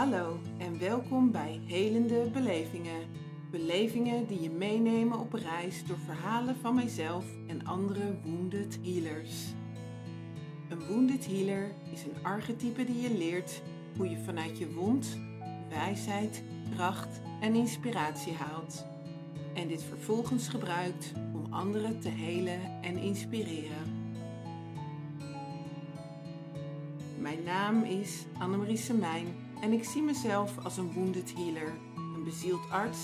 Hallo en welkom bij Helende Belevingen. Belevingen die je meenemen op reis door verhalen van mijzelf en andere wounded healers. Een wounded healer is een archetype die je leert hoe je vanuit je wond wijsheid, kracht en inspiratie haalt. En dit vervolgens gebruikt om anderen te helen en inspireren. Mijn naam is Annemarie Semijn en ik zie mezelf als een wounded healer, een bezield arts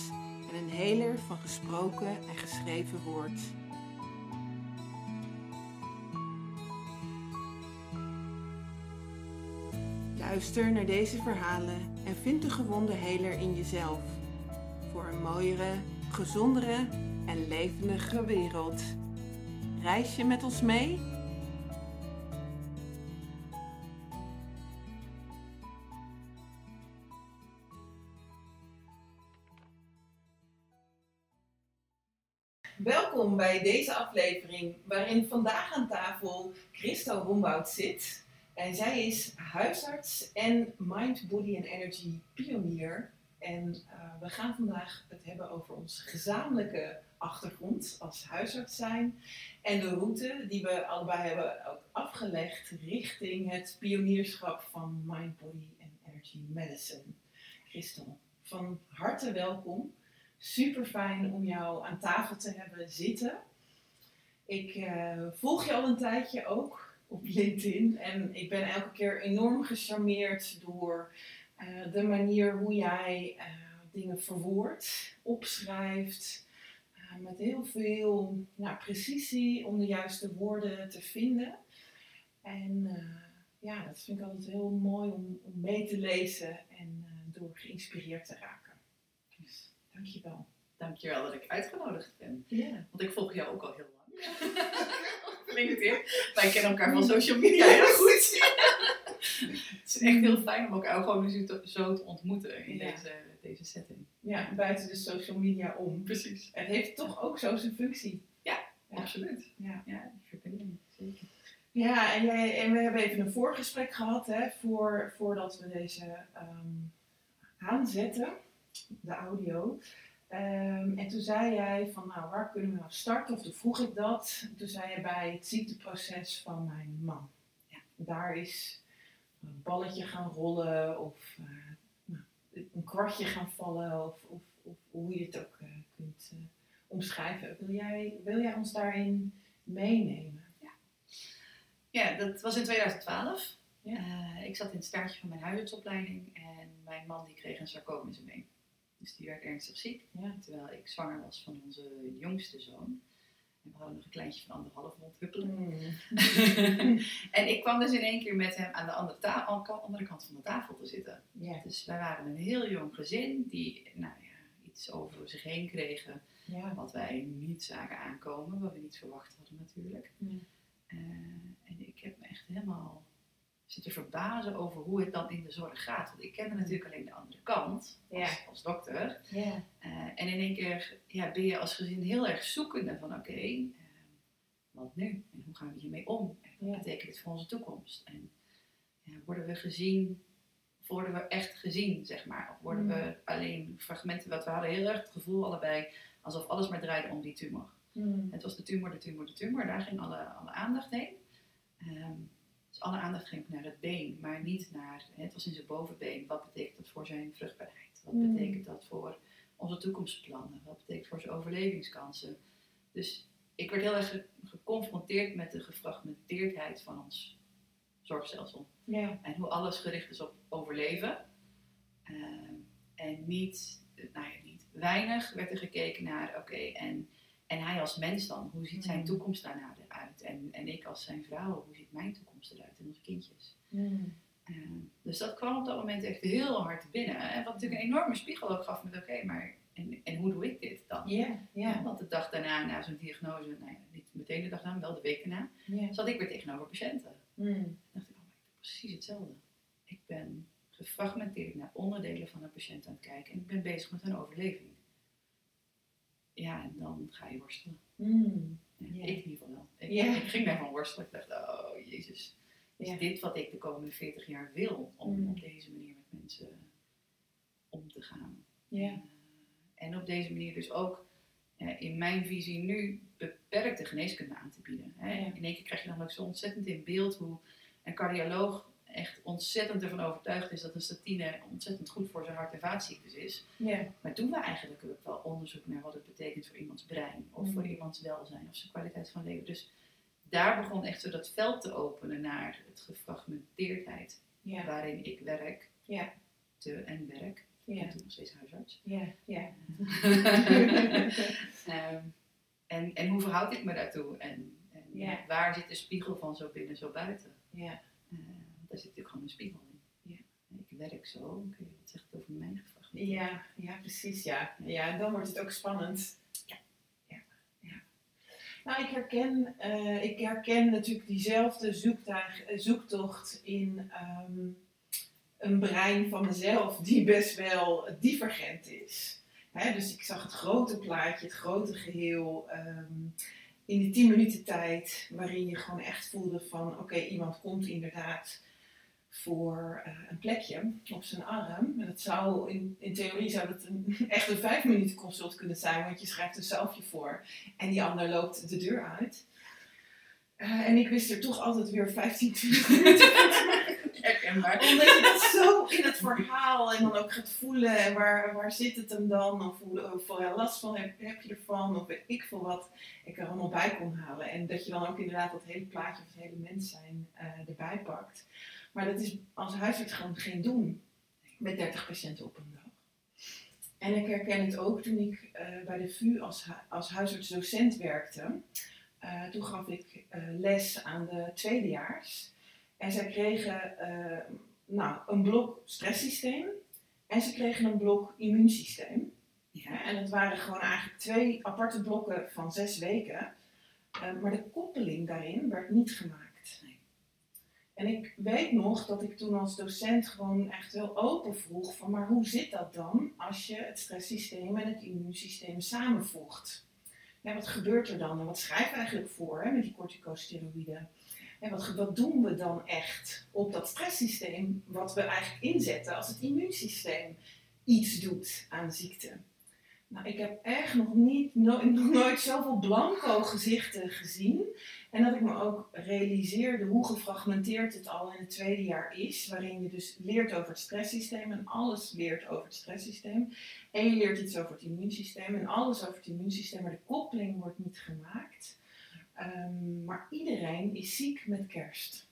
en een heler van gesproken en geschreven woord. Luister naar deze verhalen en vind de gewonde heler in jezelf. Voor een mooiere, gezondere en levendige wereld. Reis je met ons mee? Welkom bij deze aflevering, waarin vandaag aan tafel Christo Rombout zit. En zij is huisarts en mind, body en energy pionier. En uh, we gaan vandaag het hebben over onze gezamenlijke achtergrond als huisarts zijn. En de route die we allebei hebben ook afgelegd richting het pionierschap van mind, body en energy medicine. Christel, van harte welkom. Super fijn om jou aan tafel te hebben zitten. Ik uh, volg je al een tijdje ook op LinkedIn en ik ben elke keer enorm gecharmeerd door uh, de manier hoe jij uh, dingen verwoordt, opschrijft, met heel veel nou, precisie om de juiste woorden te vinden. En ja, dat vind ik altijd heel mooi om, om mee te lezen en door geïnspireerd te raken. Dus Dankjewel. Dankjewel dat ik uitgenodigd ben. Ja. Want ik volg jou ook al heel lang. LinkedIn. Wij kennen elkaar van social media heel goed. het is echt heel fijn om elkaar gewoon zo te ontmoeten in Ja. deze, deze setting. Ja, buiten de social media om. Precies. Het heeft toch ook zo zijn functie. Ja. Absoluut. Ja. Ja, die verbinding. Zeker. Ja, en, jij, en we hebben even een voorgesprek gehad hè, voor, voordat we deze ehm, aanzetten, de audio. Ehm, en toen zei jij van, nou, waar kunnen we nou starten? Of toen vroeg ik dat. Toen zei je bij het ziekteproces van mijn man. Ja, daar is een balletje gaan rollen of eh, nou, een kwartje gaan vallen of, of, of hoe je het ook eh, kunt eh, omschrijven. Wil jij, wil jij ons daarin meenemen? Ja, dat was in 2012. Ja. Ik zat in het staartje van mijn huisartsopleiding en mijn man die kreeg een sarcoom in zijn been. Dus die werd ernstig ziek. Ja. Terwijl ik zwanger was van onze jongste zoon. En we hadden nog een kleintje van anderhalf rondhuppelen. Mm. En ik kwam dus in één keer met hem aan de andere, ta- andere kant van de tafel te zitten. Dus wij waren een heel jong gezin die nou ja, iets over zich heen kregen. Wat wij niet zagen aankomen, wat we niet verwacht hadden natuurlijk. Ja. Eh, en ik heb me echt helemaal zitten verbazen over hoe het dan in de zorg gaat. Want ik kende natuurlijk alleen de andere kant als, Ja. als dokter. Ja. Eh, en in één keer ja, ben je als gezin heel erg zoekende van oké, eh, wat nu? En hoe gaan we hiermee om? En wat betekent dit voor onze toekomst? En worden we gezien, worden we echt gezien, zeg maar? Of worden Mm. we alleen fragmenten, wat we hadden heel erg het gevoel allebei alsof alles maar draaide om die tumor. Mm. Het was de tumor, de tumor, de tumor. Daar ging alle, alle aandacht heen. Ehm, dus alle aandacht ging naar het been, maar niet naar, het was in zijn bovenbeen. Wat betekent dat voor zijn vruchtbaarheid? Wat Mm. betekent dat voor onze toekomstplannen? Wat betekent voor zijn overlevingskansen? Dus ik werd heel erg ge- geconfronteerd met de gefragmenteerdheid van ons zorgstelsel. Ja. En hoe alles gericht is op overleven. Ehm, en niet, nou ja, niet weinig werd er gekeken naar, oké, en, en hij als mens dan, hoe ziet zijn Mm. toekomst daarna eruit? En, en ik als zijn vrouw, hoe ziet mijn toekomst eruit en onze kindjes? Mm. Ehm, dus dat kwam op dat moment echt heel hard binnen. En wat natuurlijk een enorme spiegel ook gaf met, oké, maar en, en hoe doe ik dit dan? Ja. Ja. Want de dag daarna, na zo'n diagnose, nou ja, niet meteen de dag daarna, wel de week daarna, zat ik weer tegenover patiënten. Mm. Dacht ik, oh, maar ik doe precies hetzelfde. Ik ben gefragmenteerd naar onderdelen van een patiënt aan het kijken en ik ben bezig met hun overleving. Ja, en dan ga je worstelen. Mm. Ja. Ik in ieder geval wel. Ik, ging daarvan worstelen. Ik dacht, oh jezus, is dit wat ik de komende 40 jaar wil? Om Mm. op deze manier met mensen te gaan. Ja. Eh, en op deze manier dus ook eh, in mijn visie nu beperkte geneeskunde aan te bieden. Hè. Ja. In één keer krijg je dan ook zo ontzettend in beeld hoe een cardioloog echt ontzettend ervan overtuigd is dat een statine ontzettend goed voor zijn hart- en vaatziektes is. Ja. Maar doen we eigenlijk ook wel onderzoek naar wat het betekent voor iemands brein of voor Mhm. iemands welzijn of zijn kwaliteit van leven. Dus daar begon echt zo dat veld te openen naar het gefragmenteerdheid Ja. waarin ik werk Ja. te, en werk. Ik Ja. ben toen nog steeds huisarts. Ja. Ja. Ehm, en, en hoe verhoud ik me daartoe? En, en Ja. waar zit de spiegel van zo binnen, zo buiten? Ja. Daar zit natuurlijk gewoon een spiegel in. Ja. Ik werk zo, oké, wat zegt het over mijn gevraagd? Ja, ja, precies, ja. Ja, dan wordt het ook spannend. Ja. Ja, ja. Nou, ik herken, eh, ik herken natuurlijk diezelfde eh, zoektocht in ehm, een brein van mezelf die best wel divergent is. Dus ik zag het grote plaatje, het grote geheel, ehm, in die tien minuten tijd, waarin je gewoon echt voelde van, oké, iemand komt inderdaad voor eh, een plekje op zijn arm. En dat zou in, in theorie zou dat een, echt een vijf minuten consult kunnen zijn, want je schrijft een zelfje voor en die ander loopt de deur uit. Eh, en ik wist er toch altijd weer 15, 20 minuten Herkenbaar. omdat je dat zo in het verhaal en dan ook gaat voelen. En waar, waar zit het hem dan? Of hoe- hoeveel last van heb, heb je ervan? Of weet ik veel wat ik er allemaal bij kon halen. En dat je dan ook inderdaad dat hele plaatje of het hele mens zijn eh, erbij pakt. Maar dat is als huisarts gewoon geen doen. Met 30 patiënten op een dag. En ik herken het ook toen ik eh, bij de VU als, hu- als huisarts-docent werkte. Eh, toen gaf ik eh, les aan de tweedejaars. En zij kregen nou, een blok stresssysteem en ze kregen een blok immuunsysteem. Ja, en het waren gewoon eigenlijk twee aparte blokken van zes weken. Maar de koppeling daarin werd niet gemaakt. En ik weet nog dat ik toen als docent gewoon echt wel open vroeg van maar hoe zit dat dan als je het stresssysteem en het immuunsysteem samenvoegt? Ja, wat gebeurt er dan en wat schrijf je eigenlijk voor hè, met die corticosteroïden? En wat, wat doen we dan echt op dat stresssysteem wat we eigenlijk inzetten als het immuunsysteem iets doet aan ziekte? Nou, ik heb echt nog, niet, no- nog nooit zoveel blanco gezichten gezien. En dat ik me ook realiseerde hoe gefragmenteerd het al in het tweede jaar is. Waarin je dus leert over het stresssysteem en alles leert over het stresssysteem. En je leert iets over het immuunsysteem en alles over het immuunsysteem. Maar de koppeling wordt niet gemaakt. Ehm, maar iedereen is ziek met kerst.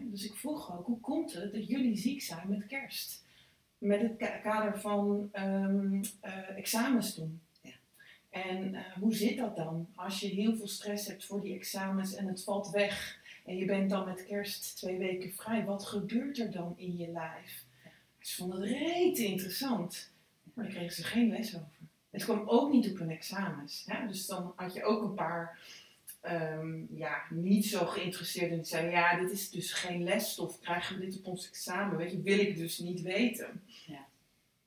Dus ik vroeg ook, hoe komt het dat jullie ziek zijn met kerst? Met het ka- kader van ehm, eh, examens doen. En eh, hoe zit dat dan? Als je heel veel stress hebt voor die examens en het valt weg. En je bent dan met kerst twee weken vrij. Wat gebeurt er dan in je lijf? Ze vonden het rete interessant. Maar daar kregen ze geen les over. Het kwam ook niet op hun examens. Ja? Dus dan had je ook een paar ehm, ja, niet zo geïnteresseerden die zeiden: Ja, dit is dus geen lesstof. Krijgen we dit op ons examen? Weet je, wil ik dus niet weten.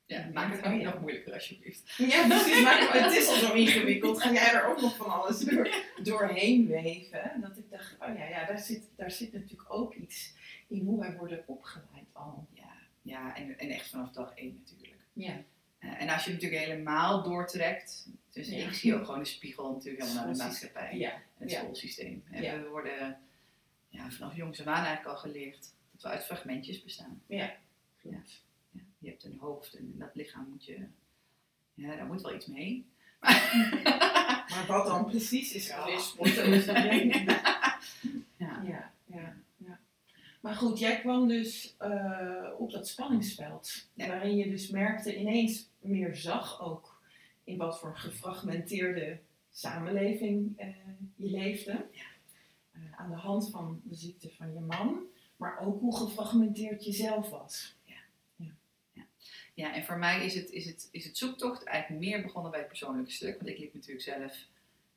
Ja, maak het ook ja. nog moeilijker alsjeblieft. Ja, precies. Maar het is al zo ingewikkeld. Ga jij er ook nog van alles door, doorheen weven? Dat ik dacht: Oh ja, ja daar, zit, daar zit natuurlijk ook iets in hoe wij worden opgeleid al. Ja, ja en, en echt vanaf dag één natuurlijk. Ja. Eh, en als je natuurlijk helemaal doortrekt, dus Ja. ik zie ook gewoon een spiegel natuurlijk helemaal naar de maatschappij, Ja. het Ja. schoolsysteem. En Ja. we worden ja, vanaf jongs af aan eigenlijk al geleerd dat we uit fragmentjes bestaan. Klopt. Je hebt een hoofd en dat lichaam moet je, ja, daar moet wel iets mee. Maar wat dan precies is geweest, is Ja. Ja, ja, ja. Maar goed, jij kwam dus eh, op dat spanningsveld. Waarin je dus merkte, ineens meer zag ook in wat voor gefragmenteerde samenleving eh, je leefde. Eh, aan de hand van de ziekte van je man. Maar ook hoe gefragmenteerd je zelf was. Ja, en voor mij is het, is, het, is het zoektocht eigenlijk meer begonnen bij het persoonlijke stuk. Want ik liep natuurlijk zelf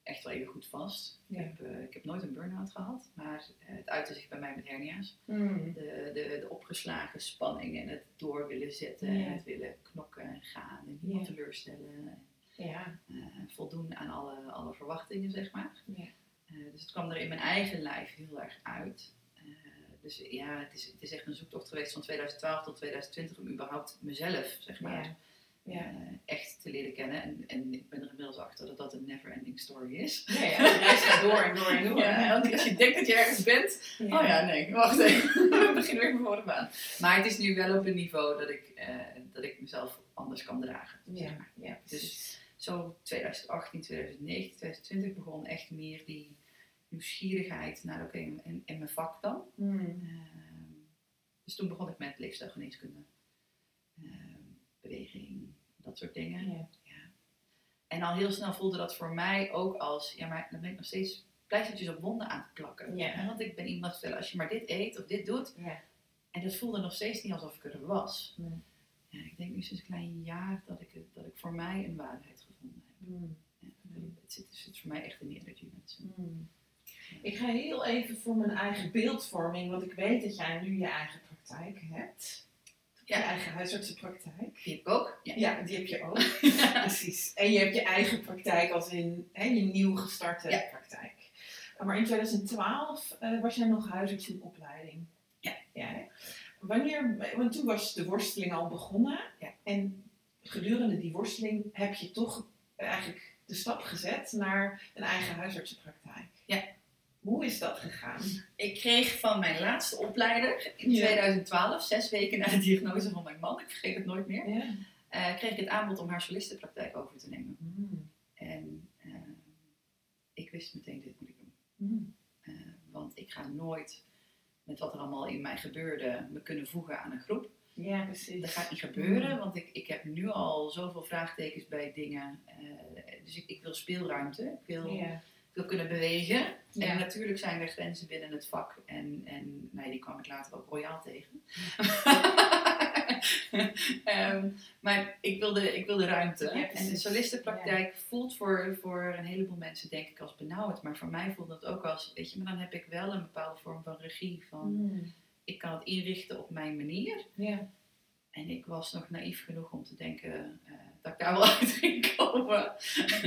echt wel even goed vast. Ja. Ik, heb, eh, ik heb nooit een burn-out gehad, maar eh, het uitte zich bij mij met hernia's. Hmm. De, de, de opgeslagen spanning en het door willen zetten Ja. en het willen knokken en gaan en niemand Ja. teleurstellen. Ja, eh, voldoen aan alle, alle verwachtingen, zeg maar. Ja. Dus het kwam er in mijn eigen lijf heel erg uit. Dus ja, het is, het is echt een zoektocht geweest van 2012 tot 2020 om überhaupt mezelf, zeg maar, ja, Ja. eh, echt te leren kennen. En, en ik ben er inmiddels achter dat dat een never ending story is. Ja, ja, de reis gaat door en door en door. Ja, want als je denkt dat je ergens bent, Ja. Oh ja, nee, wacht even. We beginnen weer van voren aan. Maar het is nu wel op een niveau dat ik, eh, dat ik mezelf anders kan dragen. zeg Ja, maar. ja, precies. Zo 2018, 2019, 2020 begon echt meer die nieuwsgierigheid naar oké, en, en mijn vak dan. Hmm. Ehm, dus toen begon ik met leefstijlgeneeskunde, ehm, beweging, dat soort dingen. Ja. En al heel snel voelde dat voor mij ook als, ja maar dan ben ik nog steeds pleistertjes op wonden aan het plakken. Ja. Hè, Want ik ben iemand vertellen, als je maar dit eet of dit doet, en dat voelde nog steeds niet alsof ik er was. Nee. Ja, ik denk nu sinds een klein jaar dat ik, dat ik voor mij een waarheid gevonden heb. Hmm. Ja, het, zit, het zit voor mij echt in die energy mensen. Hmm. Ik ga heel even voor mijn eigen beeldvorming, want ik weet dat jij nu je eigen praktijk hebt. Je Ja. eigen huisartsenpraktijk. Die heb ik ook. Ja. Ja, die heb je ook. Precies. En je hebt je eigen praktijk als in hè, je nieuw gestarte praktijk. Maar in 2012 eh, was jij nog huisarts in opleiding. Ja. ja? Wanneer, want toen was de worsteling al begonnen. Ja. En gedurende die worsteling heb je toch eigenlijk de stap gezet naar een eigen huisartsenpraktijk. Ja. Hoe is dat gegaan? Ik kreeg van mijn laatste opleider in Ja. 2012, zes weken na de diagnose van mijn man, ik vergeet het nooit meer, Ja. eh, kreeg ik het aanbod om haar solistenpraktijk over te nemen. Hmm. En eh, ik wist meteen, dit moet ik doen. Hmm. Eh, want ik ga nooit, met wat er allemaal in mij gebeurde, me kunnen voegen aan een groep. Ja, precies. Dat gaat niet gebeuren, want ik, ik heb nu al zoveel vraagtekens bij dingen. dus ik, ik wil speelruimte, ik wil, Ja. Wil kunnen bewegen. Ja. En natuurlijk zijn er grenzen binnen het vak. En, en nou, die kwam ik later ook royaal tegen. Ehm, maar ik wilde, ik wilde ruimte. Ja, en de solistenpraktijk voelt voor, voor een heleboel mensen denk ik als benauwd. Maar voor mij voelt dat ook als, weet je, maar dan heb ik wel een bepaalde vorm van regie. Van, Hmm. ik kan het inrichten op mijn manier. Ja. En ik was nog naïef genoeg om te denken eh, dat ik daar wel uit ging komen.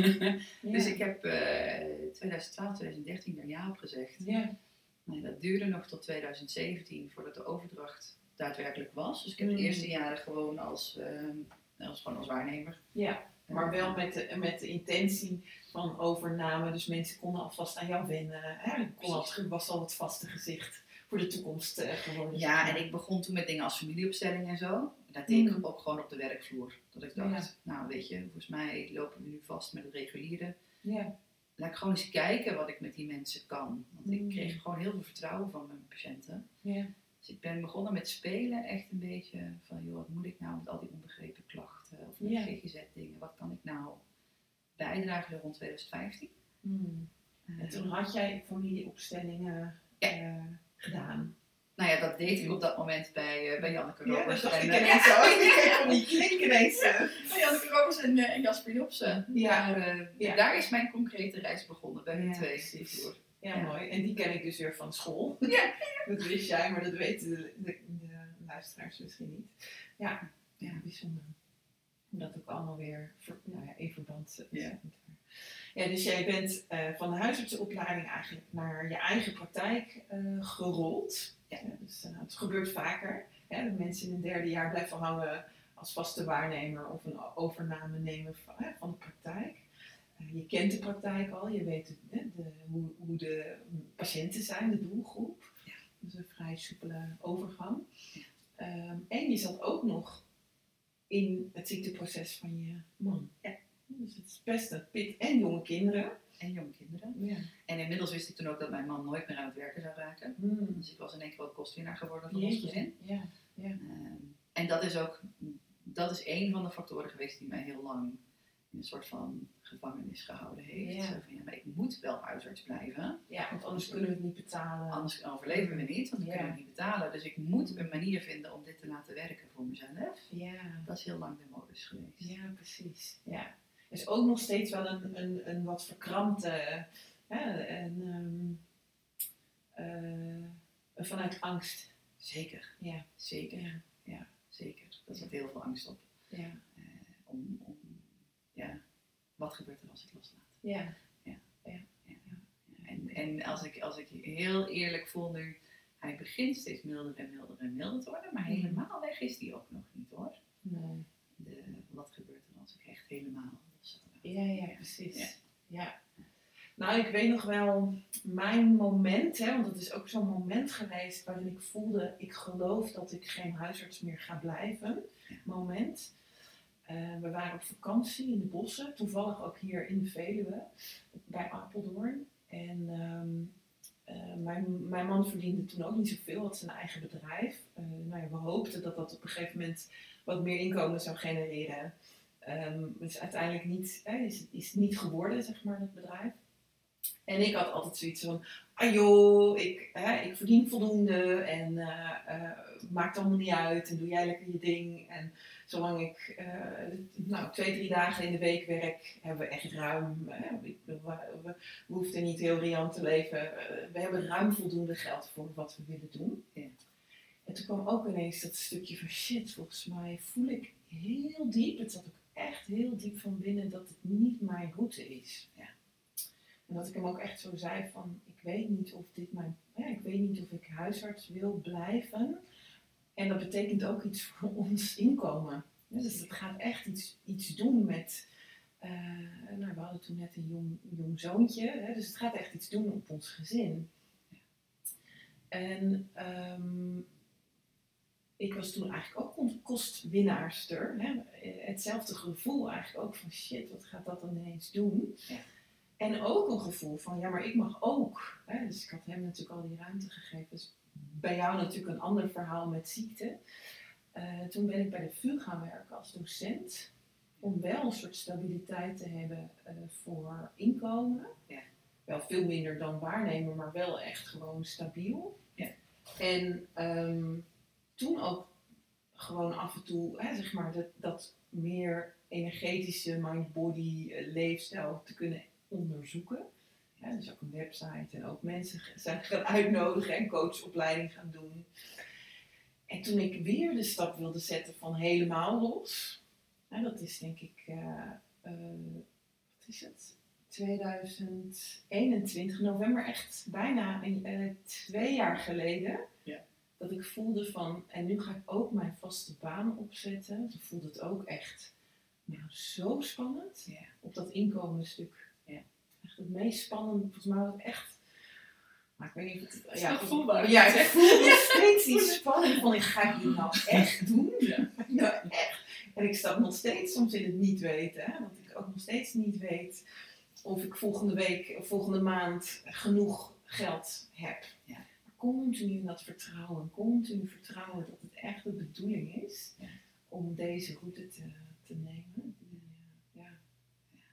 Dus ik heb eh 2012, 2013 er ja op gezegd. Ja. Nee, dat duurde nog tot 2017 voordat de overdracht daadwerkelijk was. Dus ik heb Mm. de eerste jaren gewoon als, eh, als, gewoon als waarnemer. Ja, maar wel met de, met de intentie van overname. Dus mensen konden alvast aan jou wennen. Hè? Kon het was al het vaste gezicht voor de toekomst eh, geworden. Ja, en ik begon toen met dingen als familieopstelling en zo. Dat deed ik Mm. ook gewoon op de werkvloer. Dat ik dacht, nou weet je, volgens mij lopen we nu vast met het reguliere. Ja. Laat ik gewoon eens kijken wat ik met die mensen kan. Want Mm. ik kreeg gewoon heel veel vertrouwen van mijn patiënten. Ja. Dus ik ben begonnen met spelen, echt een beetje van, joh, wat moet ik nou met al die onbegrepen klachten of met Ja. GGZ-dingen, wat kan ik nou bijdragen rond 2015? Hmm. En toen had jij familieopstellingen eh, gedaan. Nou ja, dat deed ik op dat moment bij, uh, bij Janneke Ja, dat ik en, ineens zo. Ik kon niet klinken ineens. bij Janneke Robbers en, en Jasper Jobsen. Ja. Daar, eh, Ja. daar is mijn concrete reis begonnen, bij hun twee. precies. Ja, mooi. En die ken ik dus weer van school. Ja. dat wist jij, maar dat weten de, de, de luisteraars misschien niet. Ja, ja bijzonder. Dat ook allemaal weer ver- nou ja, in verband. Ja. Ja, dus jij bent eh, van de huisartsenopleiding eigenlijk naar je eigen praktijk eh, gerold. Ja. dus eh, het gebeurt vaker. Hè, dat mensen in een derde jaar blijven hangen als vaste waarnemer of een overname nemen van, hè, van de praktijk. Eh, je kent de praktijk al, je weet hè, de, hoe, hoe de patiënten zijn, de doelgroep. Ja. Dus een vrij soepele overgang. Ehm, en je zat ook nog in het ziekteproces van je man. Ja. Dus het is best een pit en jonge kinderen. En jonge kinderen. Ja. En inmiddels wist ik toen ook dat mijn man nooit meer aan het werken zou raken. Hmm. Dus ik was in één keer wel kostwinnaar geworden van ons Jeetje. gezin. Ja. Ehm, en dat is ook, dat is één van de factoren geweest die mij heel lang in een soort van gevangenis gehouden heeft. Ja. Zo van, ja, maar ik moet wel huisarts blijven, ja, want anders kunnen we het niet betalen. anders overleven we niet, want we Ja. kunnen het niet betalen. Dus ik moet een manier vinden om dit te laten werken voor mezelf. Ja. Dat is heel lang de modus geweest. Ja, precies. Ja. Is ook nog steeds wel een, een, een wat verkrampte, hè, een, ehm, eh, een vanuit angst. Zeker, Ja. zeker, Ja. zeker. Daar zit heel veel angst op. Ja. Eh, om, om, ja, wat gebeurt er als ik loslaat? Ja. En, en als, ik, als ik heel eerlijk voel nu, hij begint steeds milder en milder en milder te worden, maar Mhm. helemaal weg is die ook nog niet hoor. Nee. De, wat gebeurt er als ik echt helemaal Ja, ja, precies. Ja. Nou, ik weet nog wel mijn moment, hè, want het is ook zo'n moment geweest waarin ik voelde, ik geloof dat ik geen huisarts meer ga blijven. Moment. Eh, we waren op vakantie in de bossen, toevallig ook hier in de Veluwe, bij Apeldoorn. En ehm, eh, mijn, mijn man verdiende toen ook niet zoveel, had zijn eigen bedrijf. Eh, nou ja, we hoopten dat dat op een gegeven moment wat meer inkomen zou genereren. Um, dus uiteindelijk niet, is, is niet geworden, zeg maar, dat bedrijf. En ik had altijd zoiets van, ah joh, ik, hè, ik verdien voldoende en uh, maakt allemaal niet uit en doe jij lekker je ding. En zolang ik uh, nou, twee, drie dagen in de week werk, hebben we echt ruim, we, we, we, hoefden niet heel riant te leven, we hebben ruim voldoende geld voor wat we willen doen. Ja. En toen kwam ook ineens dat stukje van shit, volgens mij voel ik heel diep, het zat ook echt heel diep van binnen dat het niet mijn route is. Ja. En dat ik hem ook echt zo zei van, ik weet niet of dit mijn, ja, ik weet niet of ik huisarts wil blijven. En dat betekent ook iets voor ons inkomen. Dus het gaat echt iets, iets doen met, uh, nou, we hadden toen net een jong, jong zoontje, hè, dus het gaat echt iets doen op ons gezin. En um, ik was toen eigenlijk ook kostwinnaarster. Hè? Hetzelfde gevoel eigenlijk ook van shit, wat gaat dat dan ineens doen? Ja. En ook een gevoel van ja, maar ik mag ook. Hè? Dus ik had hem natuurlijk al die ruimte gegeven. Dus bij jou natuurlijk een ander verhaal met ziekte. Uh, toen ben ik bij de VU gaan werken als docent. Om wel een soort stabiliteit te hebben uh, voor inkomen. Ja. Wel veel minder dan waarnemen, maar wel echt gewoon stabiel. Ja. En um, toen ook gewoon af en toe, hè, zeg maar, dat, dat meer energetische mind-body eh, leefstijl te kunnen onderzoeken. Dus ook een website en ook mensen zijn gaan uitnodigen en coachopleiding gaan doen. En toen ik weer de stap wilde zetten van helemaal los, dat is denk ik, uh, uh, wat is het? 2021, november, echt bijna een, twee jaar geleden. Dat ik voelde van, en nu ga ik ook mijn vaste baan opzetten. Toen voelde het ook echt nou, zo spannend. Ja. Op dat inkomenstuk. Ja. Echt het meest spannende, volgens mij was het echt. Maar ik weet niet of het. Ja, voelbaar. Ja, ik voelde nog steeds die spanning van, ik ga ik dit nou echt doen? Ja. ja, echt. En ik stap nog steeds soms in het niet weten. Hè? Dat ik ook nog steeds niet weet of ik volgende week, of volgende maand genoeg geld heb. Continu in dat vertrouwen, continu vertrouwen dat het echt de bedoeling is ja. om deze route te, te nemen. Ja.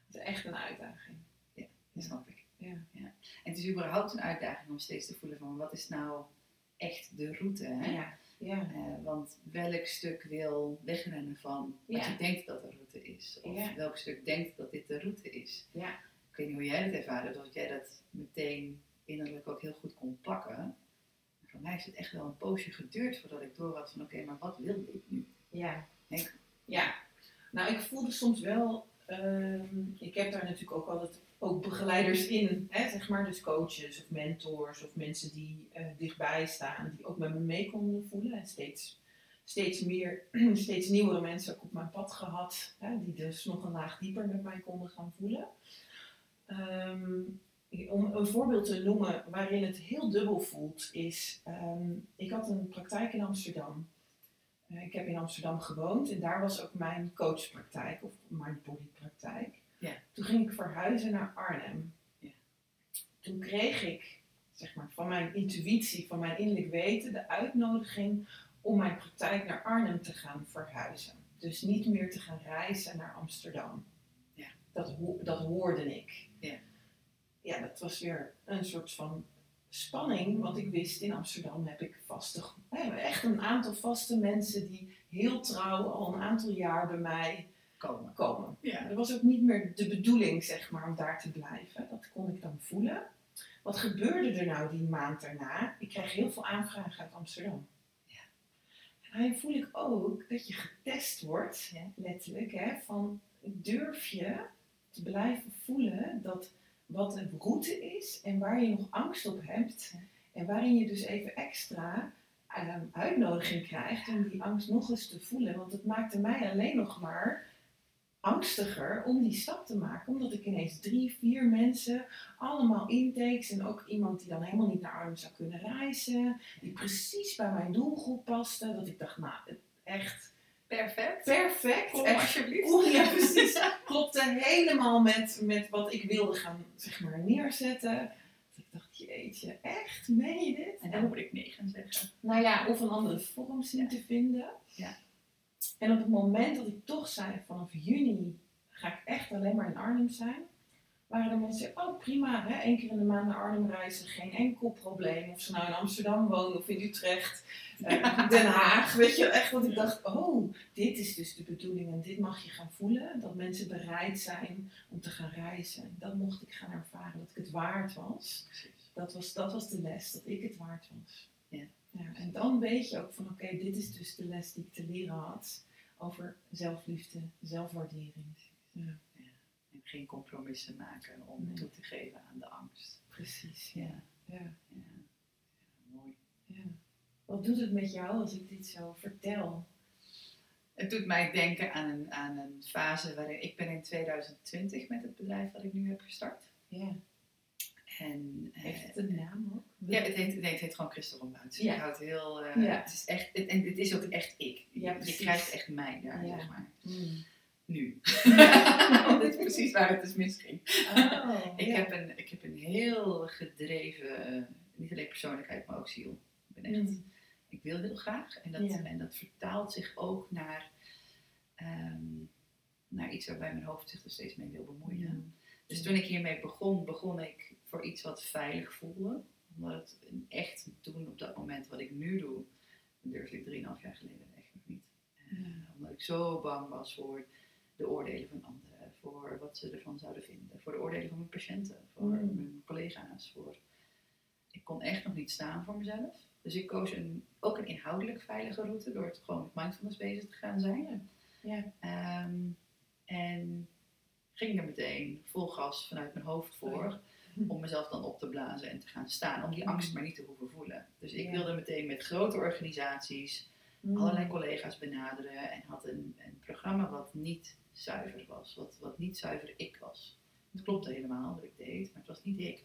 Het is echt een uitdaging. Ja, dat snap ik. Ja. Ja. En het is überhaupt een uitdaging om steeds te voelen van wat is nou echt de route. Hè? Ja. Ja. Uh, want welk stuk wil wegrennen van wat je denkt dat de route is? Of welk stuk denkt dat dit de route is? Ja. Ik weet niet hoe jij dat ervaarde, of jij dat meteen innerlijk ook heel goed kon pakken voor mij heeft het echt wel een poosje geduurd voordat ik door had van oké, maar wat wil ik nu? Ja. Ja. Nou, ik voelde soms wel, ehm, ik heb daar natuurlijk ook altijd ook begeleiders in, hè, zeg maar, dus coaches of mentors of mensen die uh, dichtbij staan, die ook met me mee konden voelen. En steeds, steeds meer, steeds nieuwere mensen ook op mijn pad gehad, hè, die dus nog een laag dieper met mij konden gaan voelen. Um, om een voorbeeld te noemen waarin het heel dubbel voelt, is: um, ik had een praktijk in Amsterdam. Uh, ik heb in Amsterdam gewoond en daar was ook mijn coachpraktijk of mijn bodypraktijk. Ja. Toen ging ik verhuizen naar Arnhem. Ja. Toen kreeg ik, zeg maar, van mijn intuïtie, van mijn innerlijk weten, de uitnodiging om mijn praktijk naar Arnhem te gaan verhuizen. Dus niet meer te gaan reizen naar Amsterdam. Ja. Dat, dat hoorde ik. Ja dat was weer een soort van spanning, want ik wist in Amsterdam heb ik vaste, echt een aantal vaste mensen die heel trouw al een aantal jaar bij mij komen. komen. Ja. Dat was ook niet meer de bedoeling, zeg maar, om daar te blijven. Dat kon ik dan voelen. Wat gebeurde er nou die maand daarna? Ik kreeg heel veel aanvragen uit Amsterdam. Ja. En dan voel ik ook dat je getest wordt, letterlijk, hè, van durf je te blijven voelen dat wat een route is en waar je nog angst op hebt. En waarin je dus even extra ehm, uitnodiging krijgt om die angst nog eens te voelen. Want het maakte mij alleen nog maar angstiger om die stap te maken. Omdat ik ineens drie, vier mensen, allemaal intakes en ook iemand die dan helemaal niet naar Arnhem zou kunnen reizen. Die precies bij mijn doelgroep paste. Dat ik dacht, nou, echt Perfect. perfect. Kom alsjeblieft. Oeh, ja, precies. Klopte helemaal met, met wat ik wilde gaan zeg maar, neerzetten. Dat ik dacht, jeetje, echt? Meen je dit? En dan moet ik nee gaan zeggen. nou ja, of een andere vorm zien te vinden. Ja. En op het moment dat ik toch zei, vanaf juni ga ik echt alleen maar in Arnhem zijn. Waren er mensen, oh prima, hè, één keer in de maand naar Arnhem reizen, geen enkel probleem. Of ze nou in Amsterdam wonen of in Utrecht, eh, Den Haag. Weet je, echt dat ik dacht, oh, dit is dus de bedoeling en dit mag je gaan voelen. Dat mensen bereid zijn om te gaan reizen. Dat mocht ik gaan ervaren, dat ik het waard was. Dat was, dat was de les, dat ik het waard was. Ja. Ja, en dan weet je ook van, oké, dit is dus de les die ik te leren had over zelfliefde, zelfwaardering. Ja, En geen compromissen maken om Nee. toe te geven aan de angst. precies. Ja, Ja. ja. Ja. ja mooi. Ja. Wat doet het met jou als ik dit zo vertel? Het doet mij denken aan een, aan een fase waarin ik ben in 2020 met het bedrijf dat ik nu heb gestart. Ja. En, eh, Heeft het een naam ook? Ja, het heet, nee, het heet gewoon Christel Rombouts. Ja. Ik houd heel... eh, Ja. Het is echt... het- en het is ook echt ik. Ja, je krijgt echt mij daar, Ja. zeg maar. Mm. Nu. dat is precies waar het dus misging. Oh, Ik, ja. heb een, ik heb een heel gedreven, eh, niet alleen persoonlijkheid, maar ook ziel. Ik ben echt... Mm. Ik wil heel graag. En dat, Ja. en dat vertaalt zich ook naar, ehm, naar iets waarbij mijn hoofd zich er steeds mee wil bemoeien. Dus toen ik hiermee begon, begon ik voor iets wat veilig voelde. Omdat het echt doen op dat moment wat ik nu doe, dat durfde ik 3,5 jaar geleden echt nog niet. Eh. Omdat ik zo bang was voor de oordelen van anderen, voor wat ze ervan zouden vinden, voor de oordelen van mijn patiënten, voor Mm. mijn collega's. Voor... Ik kon echt nog niet staan voor mezelf. Dus ik koos een, ook een inhoudelijk veilige route door het gewoon met mindfulness bezig te gaan zijn. Ja. Ehm, en ging er meteen vol gas vanuit mijn hoofd voor. Om mezelf dan op te blazen en te gaan staan. Om die angst maar niet te hoeven voelen. Dus ik Ja. wilde meteen met grote organisaties Mm. allerlei collega's benaderen. En had een, een programma wat niet zuiver was. Wat, wat niet zuiver ik was. Het klopte helemaal wat ik deed, maar het was niet ik.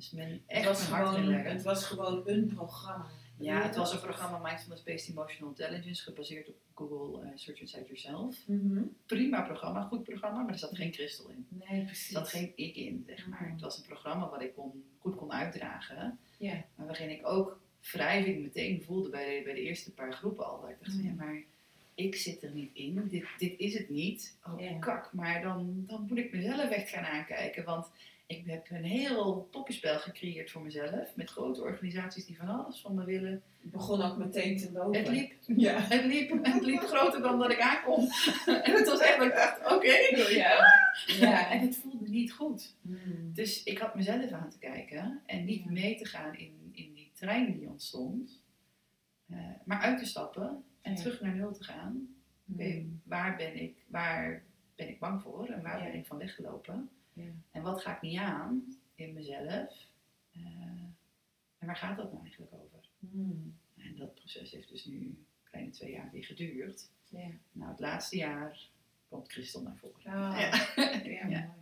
Dus men Het echt was, gewoon, het was gewoon een programma. Ja, het was een programma Mindfulness Based Emotional Intelligence, gebaseerd op Google eh, Search Inside Yourself. Mhm. Prima programma, goed programma, maar er zat geen kristal in. Nee, precies. Er zat geen ik in, zeg maar. Mhm. Het was een programma wat ik kon, goed kon uitdragen, Ja. maar waarin ik ook wrijving meteen voelde bij de, bij de eerste paar groepen al. Dat ik dacht, van, ja, Mhm. maar ik zit er niet in, dit, dit is het niet. Oh, kak, maar dan, dan moet ik mezelf echt gaan aankijken, want ik heb een heel poppenspel gecreëerd voor mezelf, met grote organisaties die van alles van me willen. Ik begon ook meteen te lopen. Het liep Ja. Het liep, het liep groter dan dat ik aankom. En het was echt dat ik dacht, oké. Ja. Ja. En het voelde niet goed. Mm. Dus ik had mezelf aan te kijken en niet Ja. mee te gaan in, in die trein die ontstond. Eh, maar uit te stappen en Ja. terug naar nul te gaan. Oké, Mm. waar, ben ik, waar ben ik bang voor en waar ben ik van weggelopen? Ja. En wat ga ik niet aan in mezelf? Eh, en waar gaat dat nou eigenlijk over? Mm. En dat proces heeft dus nu een kleine twee jaar weer geduurd. Ja. Nou, het laatste jaar komt Christel naar voren. Ah, Ja. ja, Ja. mooi.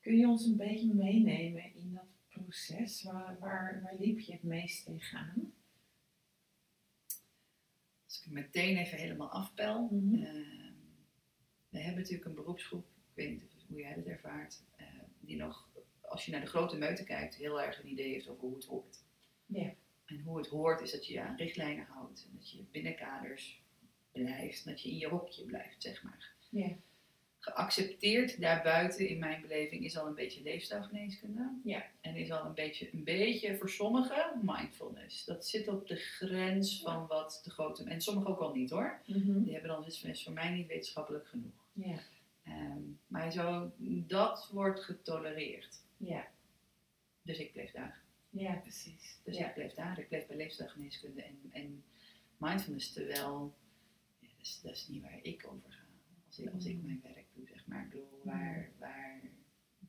Kun je ons een beetje meenemen in dat proces? Waar, waar, waar liep je het meest tegenaan? Als ik het meteen even helemaal afpel. Mhm. eh, we hebben natuurlijk een beroepsgroep, ik weet niet hoe jij dat ervaart, eh, die nog, als je naar de grote meute kijkt, heel erg een idee heeft over hoe het hoort. Ja. En hoe het hoort is dat je aan richtlijnen houdt en dat je binnen kaders blijft, dat je in je hokje blijft, zeg maar. Ja. Geaccepteerd daarbuiten, in mijn beleving, is al een beetje leefstijlgeneeskunde. Ja. En is al een beetje, een beetje voor sommigen mindfulness. Dat zit op de grens van wat de grote... En sommigen ook al niet hoor. Mhm. Die hebben dan is voor mij niet wetenschappelijk genoeg. Ja. Ehm, maar zo, dat wordt getolereerd. Ja. Dus ik bleef daar. ja, precies. Dus ja. ik bleef daar. Ik bleef bij leefstijlgeneeskunde en, en mindfulness. Terwijl, ja, dat, is, dat is niet waar ik over ga. Als ik, als ik Mm. mijn werk doe, zeg maar. Ik bedoel, waar, waar,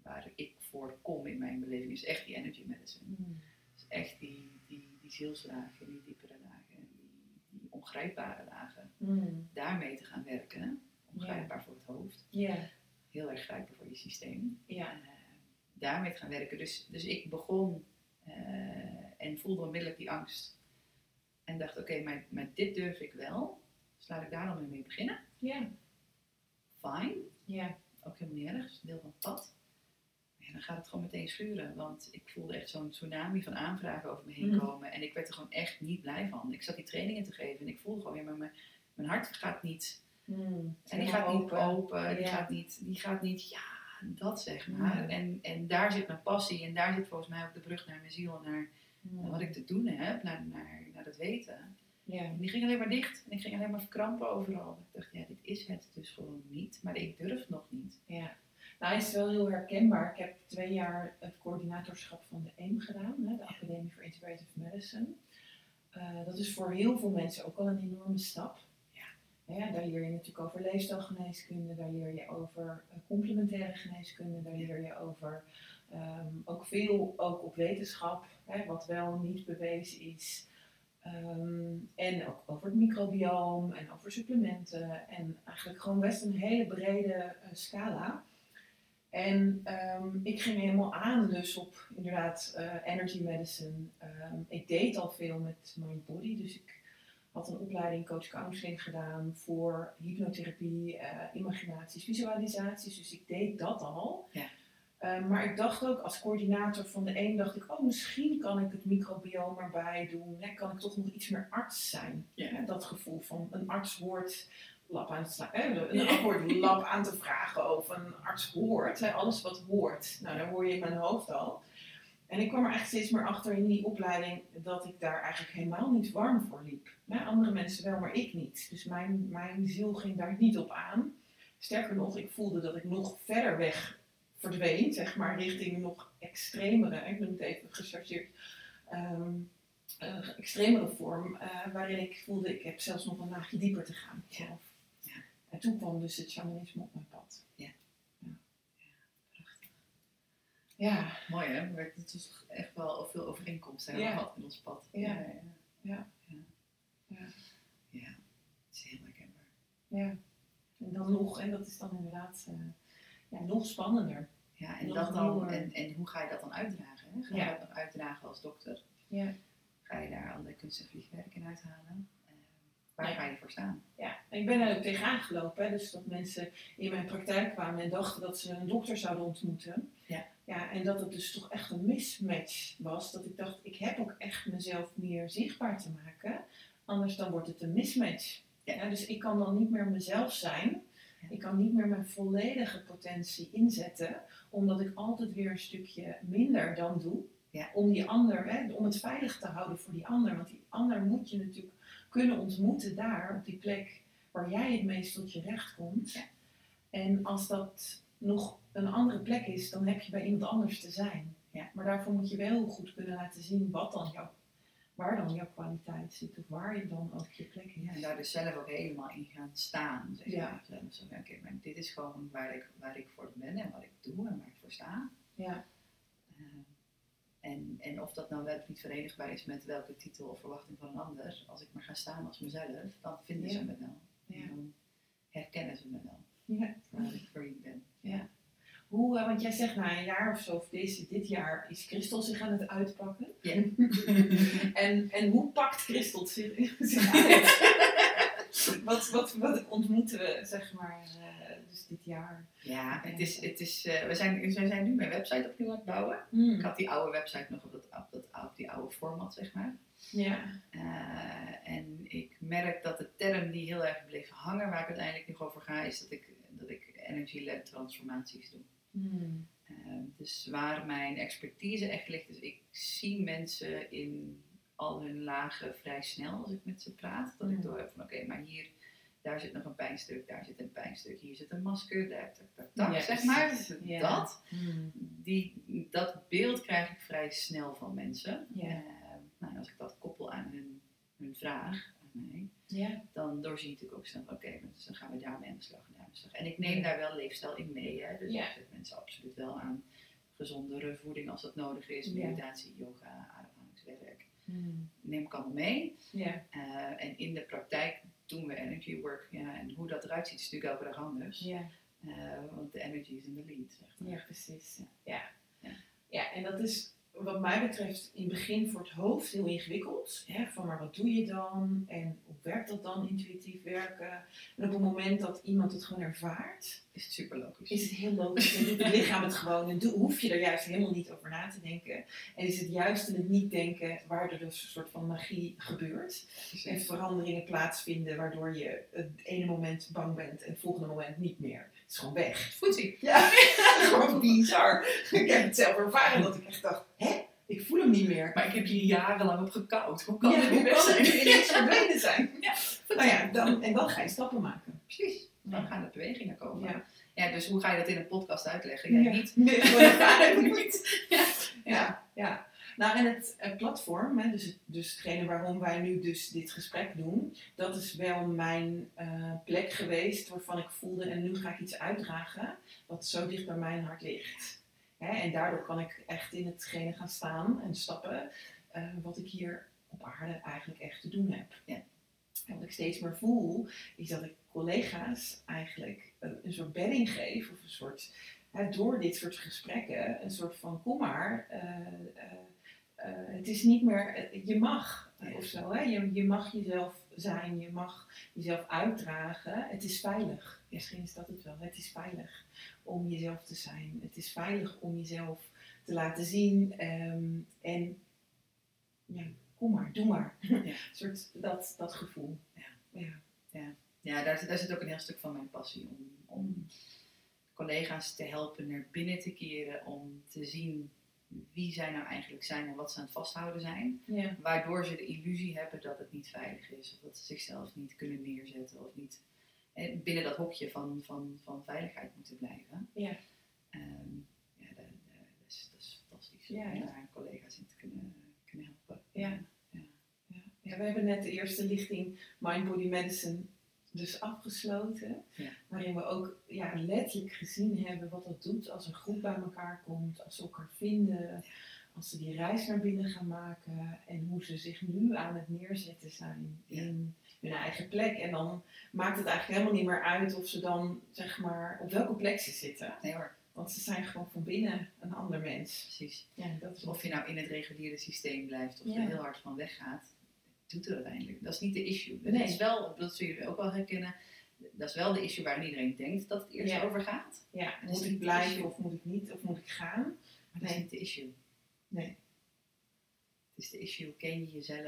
waar ik voor kom in mijn beleving is echt die energy medicine. Mm. is echt die, die, die zielslagen, die diepere lagen. ongrijpbare lagen, Mm. daarmee te gaan werken. Ongrijpbaar voor het hoofd, Ja. heel erg grijpbaar voor je systeem. Ja. Eh, daarmee gaan werken. Dus, dus ik begon eh, en voelde onmiddellijk die angst. En dacht, oké, maar, maar dit durf ik wel. Dus laat ik daar dan weer mee beginnen. Ja. Fine, Ja. ook helemaal niet erg, deel van het pad. Ja, dan gaat het gewoon meteen schuren. Want ik voelde echt zo'n tsunami van aanvragen over me heen Mm. komen. En ik werd er gewoon echt niet blij van. Ik zat die trainingen te geven en ik voelde gewoon, ja, maar mijn, mijn hart gaat niet Mm. en die gaat niet Open. die, Ja. gaat niet, die gaat niet, ja, dat zeg maar. Mm. En, en daar zit mijn passie en daar zit volgens mij ook de brug naar mijn ziel naar, Mm. naar wat ik te doen heb, naar, naar, naar het weten. Ja. En die ging alleen maar dicht en ik ging alleen maar verkrampen overal. Ik dacht, ja, dit is het dus gewoon niet, maar ik durf nog niet. Ja. Nou, het is wel heel herkenbaar. Ik heb twee jaar het coördinatorschap van de EAM gedaan, hè, de Academie for Integrative Medicine. Eh, dat is voor heel veel mensen ook al een enorme stap. Ja. Daar leer je natuurlijk over leefstijlgeneeskunde, daar leer je over eh, complementaire geneeskunde, daar leer je over ehm, ook veel ook op wetenschap, hè, wat wel niet bewezen is. Ehm, en ook over het microbioom en over supplementen. En eigenlijk gewoon best een hele brede eh, scala. En ehm, ik ging helemaal aan dus op inderdaad eh, energy medicine. Ik deed al veel met mind body. Dus ik had een opleiding coach counseling gedaan voor hypnotherapie, eh, imaginaties, visualisaties. Dus ik deed dat al. Ja. Ehm, maar ik dacht ook als coördinator van de een, dacht ik, oh misschien kan ik het microbioom erbij doen. Hè, kan ik toch nog iets meer arts zijn. Ja. Hè, dat gevoel van een arts hoort lab aan Een lab aan te vragen of een arts hoort. Hè, alles wat hoort. Nou, daar hoor je in mijn hoofd al. En ik kwam er echt steeds meer achter in die opleiding dat ik daar eigenlijk helemaal niet warm voor liep. Hè, andere mensen wel, maar ik niet. Dus mijn, mijn ziel ging daar niet op aan. Sterker nog, ik voelde dat ik nog verder weg verdween, zeg maar, richting nog extremere, ik noem het even gechargeerd, eh, extremere vorm, eh, waarin ik voelde, ik heb zelfs nog een laagje dieper te gaan. Ja. Ja. En toen kwam dus het shamanisme op mijn pad. Ja. Ja. Prachtig. Ja. Mooi hè, maar het is echt wel veel overeenkomsten Ja. gehad in ons pad. Ja. ja. Ja. ja. Ja. Het is heel herkenbaar. Ja. En dan nog, en dat is dan inderdaad eh, ja, nog spannender. Ja, en, Nog dat dan, en, en hoe ga je dat dan uitdragen? Hè? Ga je dat nog uitdragen als dokter? Ja. Ga je daar allerlei kunst- en vliegwerk in uithalen? Eh, waar Ja. ga je voor staan? Ja, ik ben daar ook tegenaan gelopen. Hè? Dus dat mensen in mijn praktijk kwamen en dachten dat ze een dokter zouden ontmoeten. Ja. Ja, en dat het dus toch echt een mismatch was. Dat ik dacht, ik heb ook echt mezelf meer zichtbaar te maken. Anders dan wordt het een mismatch. Ja. Ja, dus ik kan dan niet meer mezelf zijn. Ik kan niet meer mijn volledige potentie inzetten. Omdat ik altijd weer een stukje minder dan doe. Ja. Om die ander, hè, om het veilig te houden voor die ander. Want die ander moet je natuurlijk kunnen ontmoeten daar, op die plek waar jij het meest tot je recht komt. Ja. En als dat nog een andere plek is, dan heb je bij iemand anders te zijn. Ja. Maar daarvoor moet je wel goed kunnen laten zien wat dan jouw, waar dan jouw kwaliteit zit. Of waar je dan ook je plek is. Ja, en daar dus zelf ook helemaal in gaan staan. Zeg Ja. maar. Zo, van, oké, maar dit is gewoon waar ik, waar ik voor ben en wat ik doe en waar ik voor sta. Ja. Eh, en, en of dat nou wel of niet verenigbaar is met welke titel of verwachting van een ander, als ik maar ga staan als mezelf, dan vinden Ja. ze me wel. Ja. En dan herkennen ze me wel Ja. ik- voor wie ik ben. Hoe, eh, want jij zegt na een jaar of zo, of deze, dit jaar, is Christel zich aan het uitpakken. Ja. en, en hoe pakt Christel zich, zich uit? wat, wat, wat ontmoeten we, zeg maar, eh, dus dit jaar? Ja, het is, het is, eh, we, zijn, we zijn nu mijn website opnieuw aan het bouwen. Ik had die oude website nog op, dat, op, dat, op die oude format, zeg maar. Ja. En ik merk dat de term die heel erg bleef hangen, waar ik uiteindelijk nog over ga, is dat ik, dat ik energy-led transformaties doe. Hmm. Eh, dus waar mijn expertise echt ligt, is ik zie mensen in al hun lagen vrij snel als ik met ze praat. Dat ik Mm. door heb van oké, maar hier, daar zit nog een pijnstuk, daar zit een pijnstuk, hier zit een masker, daar, tak, tak, Ja, zeg maar. Dus. Dat, Hmm. die, dat beeld krijg ik vrij snel van mensen. Eh, nou, als ik dat koppel aan hun, hun vraag aan mij, Ja. dan doorzie ik natuurlijk ook snel, oké, dus dan gaan we daarmee aan de slag en. En ik neem daar wel leefstijl in mee, hè? dus Ja. ik zet mensen absoluut wel aan gezondere voeding als dat nodig is, Ja. meditatie, yoga, ademhalingswerk. Hmm. Neem ik allemaal mee. Ja. Eh, en in de praktijk hoe dat eruit ziet is natuurlijk elke dag anders. Ja. Uh, want de energy is in de lead. Zegt ja, precies. Ja. Ja. ja, en dat is wat mij betreft in het begin voor het hoofd heel ingewikkeld. Hè? Van maar wat doe je dan? En hoe werkt dat dan, intuïtief werken? En op het moment dat iemand het gewoon ervaart... Is het super logisch. Is het heel logisch. En doet het lichaam het gewoon. En hoef je er juist helemaal niet over na te denken. En is het juist in het niet denken waardoor er dus een soort van magie gebeurt. En veranderingen plaatsvinden waardoor je het ene moment bang bent en het volgende moment niet meer. Is gewoon weg. Voetsie. Ja, gewoon bizar. Ik heb het zelf ervaren dat ik echt dacht, hè? Ik voel hem niet meer. Maar ik heb hier jarenlang op gekoud. Hoe kan ja, het nu weg zijn? ineens verdwenen zijn? Ja. Nou ja, dan, en dan ga je stappen maken. Precies. Dan gaan er bewegingen komen. Ja. Ja, dus hoe ga je dat in een podcast uitleggen? Jij Ja. niet. Nee, ervaren. niet. Ja. Ja, ja. Nou, en het eh, platform, hè, dus, dus hetgene waarom wij nu dus dit gesprek doen, dat is wel mijn eh, plek geweest waarvan ik voelde en nu ga ik iets uitdragen wat zo dicht bij mijn hart ligt. Hè, en daardoor kan ik echt in hetgene gaan staan en stappen eh, wat ik hier op aarde eigenlijk echt te doen heb. En wat ik steeds meer voel, is dat ik collega's eigenlijk een, een soort bedding geef of een soort hè, door dit soort gesprekken een soort van kom maar. eh, eh, eh, het is niet meer, eh, je mag eh, of zo. Hè? Je, je mag jezelf zijn, je mag jezelf uitdragen. Het is veilig. Misschien is dat het wel. Het is veilig om jezelf te zijn. Het is veilig om jezelf te laten zien. ehm, en ja, kom maar, doe maar. Een soort dat, dat gevoel. Ja. ja. Ja, daar, zit- daar zit ook een heel stuk van mijn passie om, om collega's te helpen naar binnen te keren. Om te zien wie zij nou eigenlijk zijn en wat ze aan het vasthouden zijn. Ja. Waardoor ze de illusie hebben dat het niet veilig is. Of dat ze zichzelf niet kunnen neerzetten. Of niet eh, binnen dat hokje van, van, van veiligheid moeten blijven. Ja. Ehm, ja, dat, dat, is, dat is fantastisch. Ja, om ja. daar collega's in te kunnen, kunnen helpen. Ja. ja. Ja. ja, we hebben net de eerste lichting Mind Body Medicine dus afgesloten. Ja. Waarin we ook ja, letterlijk gezien hebben wat dat doet als een groep bij elkaar komt, als ze elkaar vinden, als ze die reis naar binnen gaan maken en hoe ze zich nu aan het neerzetten zijn in hun eigen plek. En dan maakt het eigenlijk helemaal niet meer uit of ze dan zeg maar op welke plek ze zitten. Nee hoor, Want ze zijn gewoon van binnen een ander mens. precies. Ja, dat is Of je nou in het reguliere systeem blijft of Ja. er heel hard van weggaat, doet er uiteindelijk. Dat is niet de issue. Dat Nee. is wel, dat zullen jullie ook wel herkennen, dat is wel de issue waarin iedereen denkt dat het eerst Ja. over gaat. Ja, Dat moet ik blijven of moet ik niet of moet ik gaan? Maar dat is niet de issue. Nee. Het is de issue, ken je jezelf?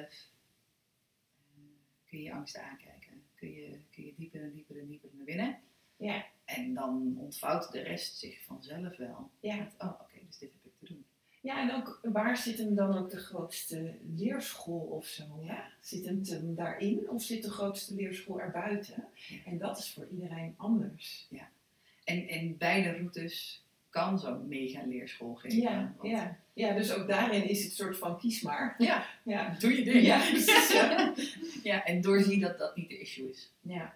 Eh, kun je je angsten aankijken? Kun je, kun je dieper en dieper en dieper naar binnen? Ja. En dan ontvouwt de rest zich vanzelf wel. Ja. Met, oh, oké, dus dit heb. Ja, en ook waar zit hem dan ook de grootste leerschool of zo? Ja? Zit hem hem daarin of zit de grootste leerschool erbuiten? Ja. En dat is voor iedereen anders. En, en beide routes kan zo'n mega leerschool geven. Ja, want- ja. ja, dus ook daarin is het soort van kies maar. Ja, Ja, doe je ding. Ja, precies, ja. ja, en doorzie dat dat niet de issue is. ja.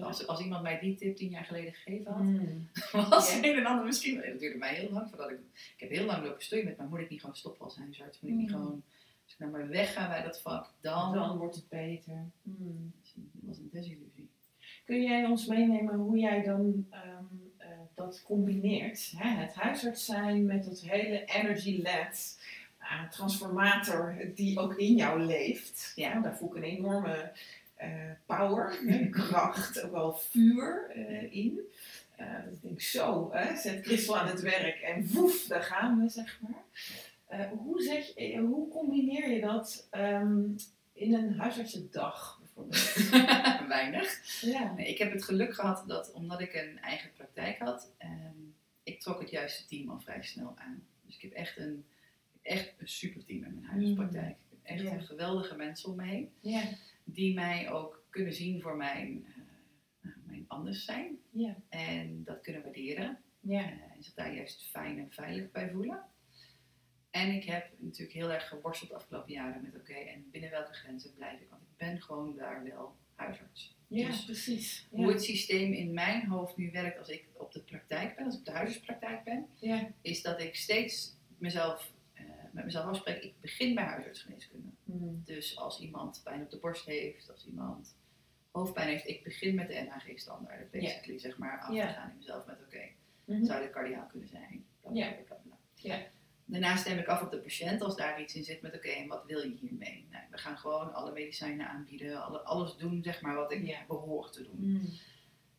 Als, als iemand mij die tip tien jaar geleden gegeven had, Mm. was een en ander misschien. Het duurde mij heel lang voordat ik. Ik heb heel lang lopen met, maar moet ik niet gewoon stoppen als huisarts? Moet ik niet Mm. gewoon. Als ik nou maar wegga bij dat vak, dan. Dan wordt het beter. Mm. Dat was een desillusie. Kun jij ons meenemen hoe jij dan ehm, eh, dat combineert? Hè? Het huisarts zijn met dat hele energy-led eh, transformator die ook in jou leeft. Ja. daar voel ik een enorme power, hè, kracht, ook wel vuur eh, in. Eh, ik denk zo, hè, zet Christel aan het werk en woef, daar gaan we, zeg maar. Eh, hoe, zeg je, eh, hoe combineer je dat ehm, in een huisartsendag bijvoorbeeld? Weinig. Ja. Nee, ik heb het geluk gehad dat omdat ik een eigen praktijk had, ehm, ik trok het juiste team al vrij snel aan. Dus ik heb echt een, echt een super team in mijn huisartspraktijk. Ik heb echt Ja. een geweldige mensen om me heen. Ja. Die mij ook kunnen zien voor mijn, eh, mijn anders zijn. Ja. En dat kunnen waarderen. Ja. eh, en zich daar juist fijn en veilig bij voelen. En ik heb natuurlijk heel erg geworsteld de afgelopen jaren met oké, en binnen welke grenzen blijf ik? Want ik ben gewoon daar wel huisarts. Ja, Dus precies. Hoe het systeem in mijn hoofd nu werkt als ik op de praktijk ben, als ik op de huisartspraktijk ben, Ja. is dat ik steeds mezelf, met mezelf afspreek, ik begin bij huisartsgeneeskunde. Mm. Dus als iemand pijn op de borst heeft, als iemand hoofdpijn heeft, ik begin met de NHG-standaard, basically, zeg maar, af te gaan in mezelf met, oké, Mhm. zou dit cardiaal kunnen zijn? Ja. Daarna stem ik af op de patiënt als daar iets in zit met, oké, en wat wil je hiermee? Nou, we gaan gewoon alle medicijnen aanbieden, alle, alles doen, zeg maar, wat ik Ja. behoor te doen. Mm.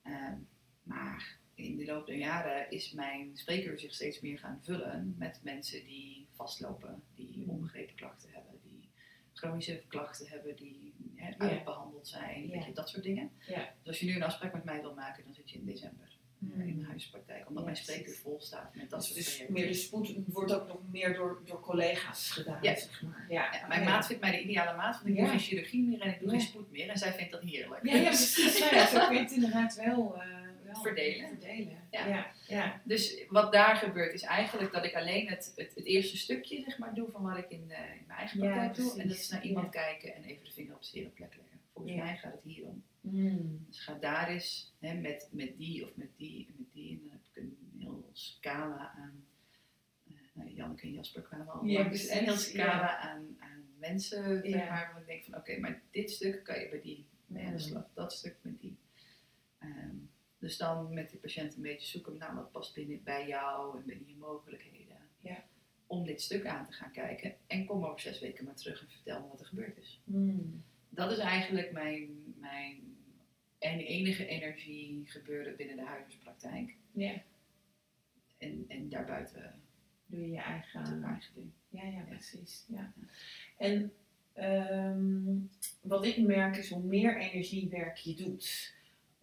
Ehm, maar in de loop der jaren is mijn spreekuur zich steeds meer gaan vullen met mensen die vastlopen, die onbegrepen klachten hebben, die chronische klachten hebben, die hè, Ja. uitbehandeld zijn, Ja. weet je, dat soort dingen. Ja. Dus als je nu een afspraak met mij wil maken, dan zit je in december eh, in mijn huispraktijk, omdat mijn spreekuur vol staat met dat Dus, soort dus trajecten. meer de spoed wordt ook nog meer door, door collega's gedaan, Ja. zeg maar. Ja. Mijn Ja. maat vindt mij de ideale maat, want ik doe geen chirurgie meer en ik doe geen spoed meer. En zij vindt dat heerlijk. Ja, ja, precies. Ja, zo kun je het inderdaad wel, eh, wel Verdelen. verdelen. Ja. Ja. Ja. Dus wat daar gebeurt is eigenlijk dat ik alleen het, het, het eerste stukje zeg maar, doe van wat ik in, eh, in mijn eigen praktijk doe. precies. En dat is naar iemand kijken en even de vinger op de zere plek leggen. Volgens mij gaat het hier om. Mm. Dus ga daar eens hè, met, met die of met die en met die. En dan heb ik een heel scala aan. eh, nou, Janneke en Jasper kwamen al Ja, langs. Een heel scala aan, aan mensen. Zeg Ja. maar, waarvan ik denk van oké, maar dit stuk kan je bij die mee aan de Mm. slag. Dat stuk met die. Ehm, dus dan met die patiënt een beetje zoeken naar wat past binnen bij jou en binnen je mogelijkheden. Ja. Om dit stuk aan te gaan kijken. En kom over zes weken maar terug en vertel me wat er gebeurd is Mm. dat is eigenlijk mijn, mijn en enige energie gebeuren binnen de huisartspraktijk. Ja. En, en daarbuiten Doe je je eigen... eigen ding. Ja, ja, precies. Ja. En ehm, wat ik merk is hoe meer energiewerk je doet,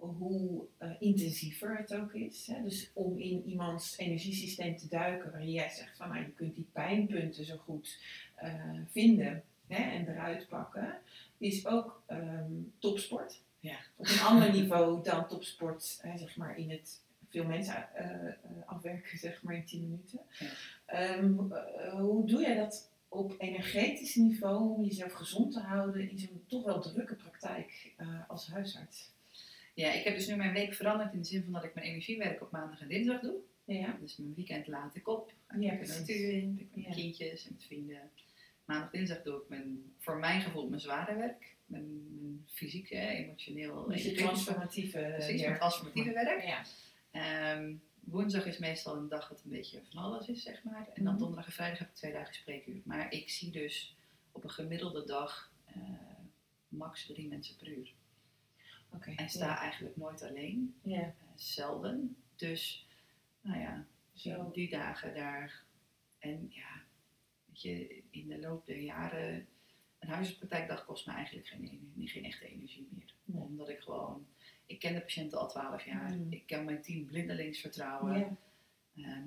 hoe eh, intensiever het ook is. Hè? Dus om in iemands energiesysteem te duiken, waarin jij zegt van nou, je kunt die pijnpunten zo goed eh, vinden hè, en eruit pakken, is ook ehm, topsport. Ja. Op een ander niveau dan topsport, hè, zeg maar in het veel mensen eh, afwerken, zeg maar in 10 minuten. Ja. Ehm, eh, hoe doe jij dat op energetisch niveau om jezelf gezond te houden in zo'n toch wel drukke praktijk als huisarts? Ja, ik heb dus nu mijn week veranderd in de zin van dat ik mijn energiewerk op maandag en dinsdag doe. Ja, Dus mijn weekend laat ik op. Ja, ik natuur in, ben ik met Ja. kindjes en met vrienden. Maandag, dinsdag doe ik mijn, voor mijn gevoel mijn zware werk. Mijn, mijn fysiek, hè, emotioneel, dus je transformatieve Precies, mijn transformatieve werk. Ja. Ehm, woensdag is meestal een dag dat een beetje van alles is, zeg maar. En dan Mhm. donderdag en vrijdag heb ik twee dagen spreekuur. Maar ik zie dus op een gemiddelde dag eh, max drie mensen per uur. En sta eigenlijk nooit alleen, Ja. eh, zelden. Dus, nou ja, Zo. die dagen daar. En ja, weet je, in de loop der jaren, een huisartspraktijkdag kost me eigenlijk geen, geen echte energie meer. Nee. Omdat ik gewoon, ik ken de patiënten al twaalf jaar. Mm. Ik kan mijn team blindelings vertrouwen. Ja. Ehm,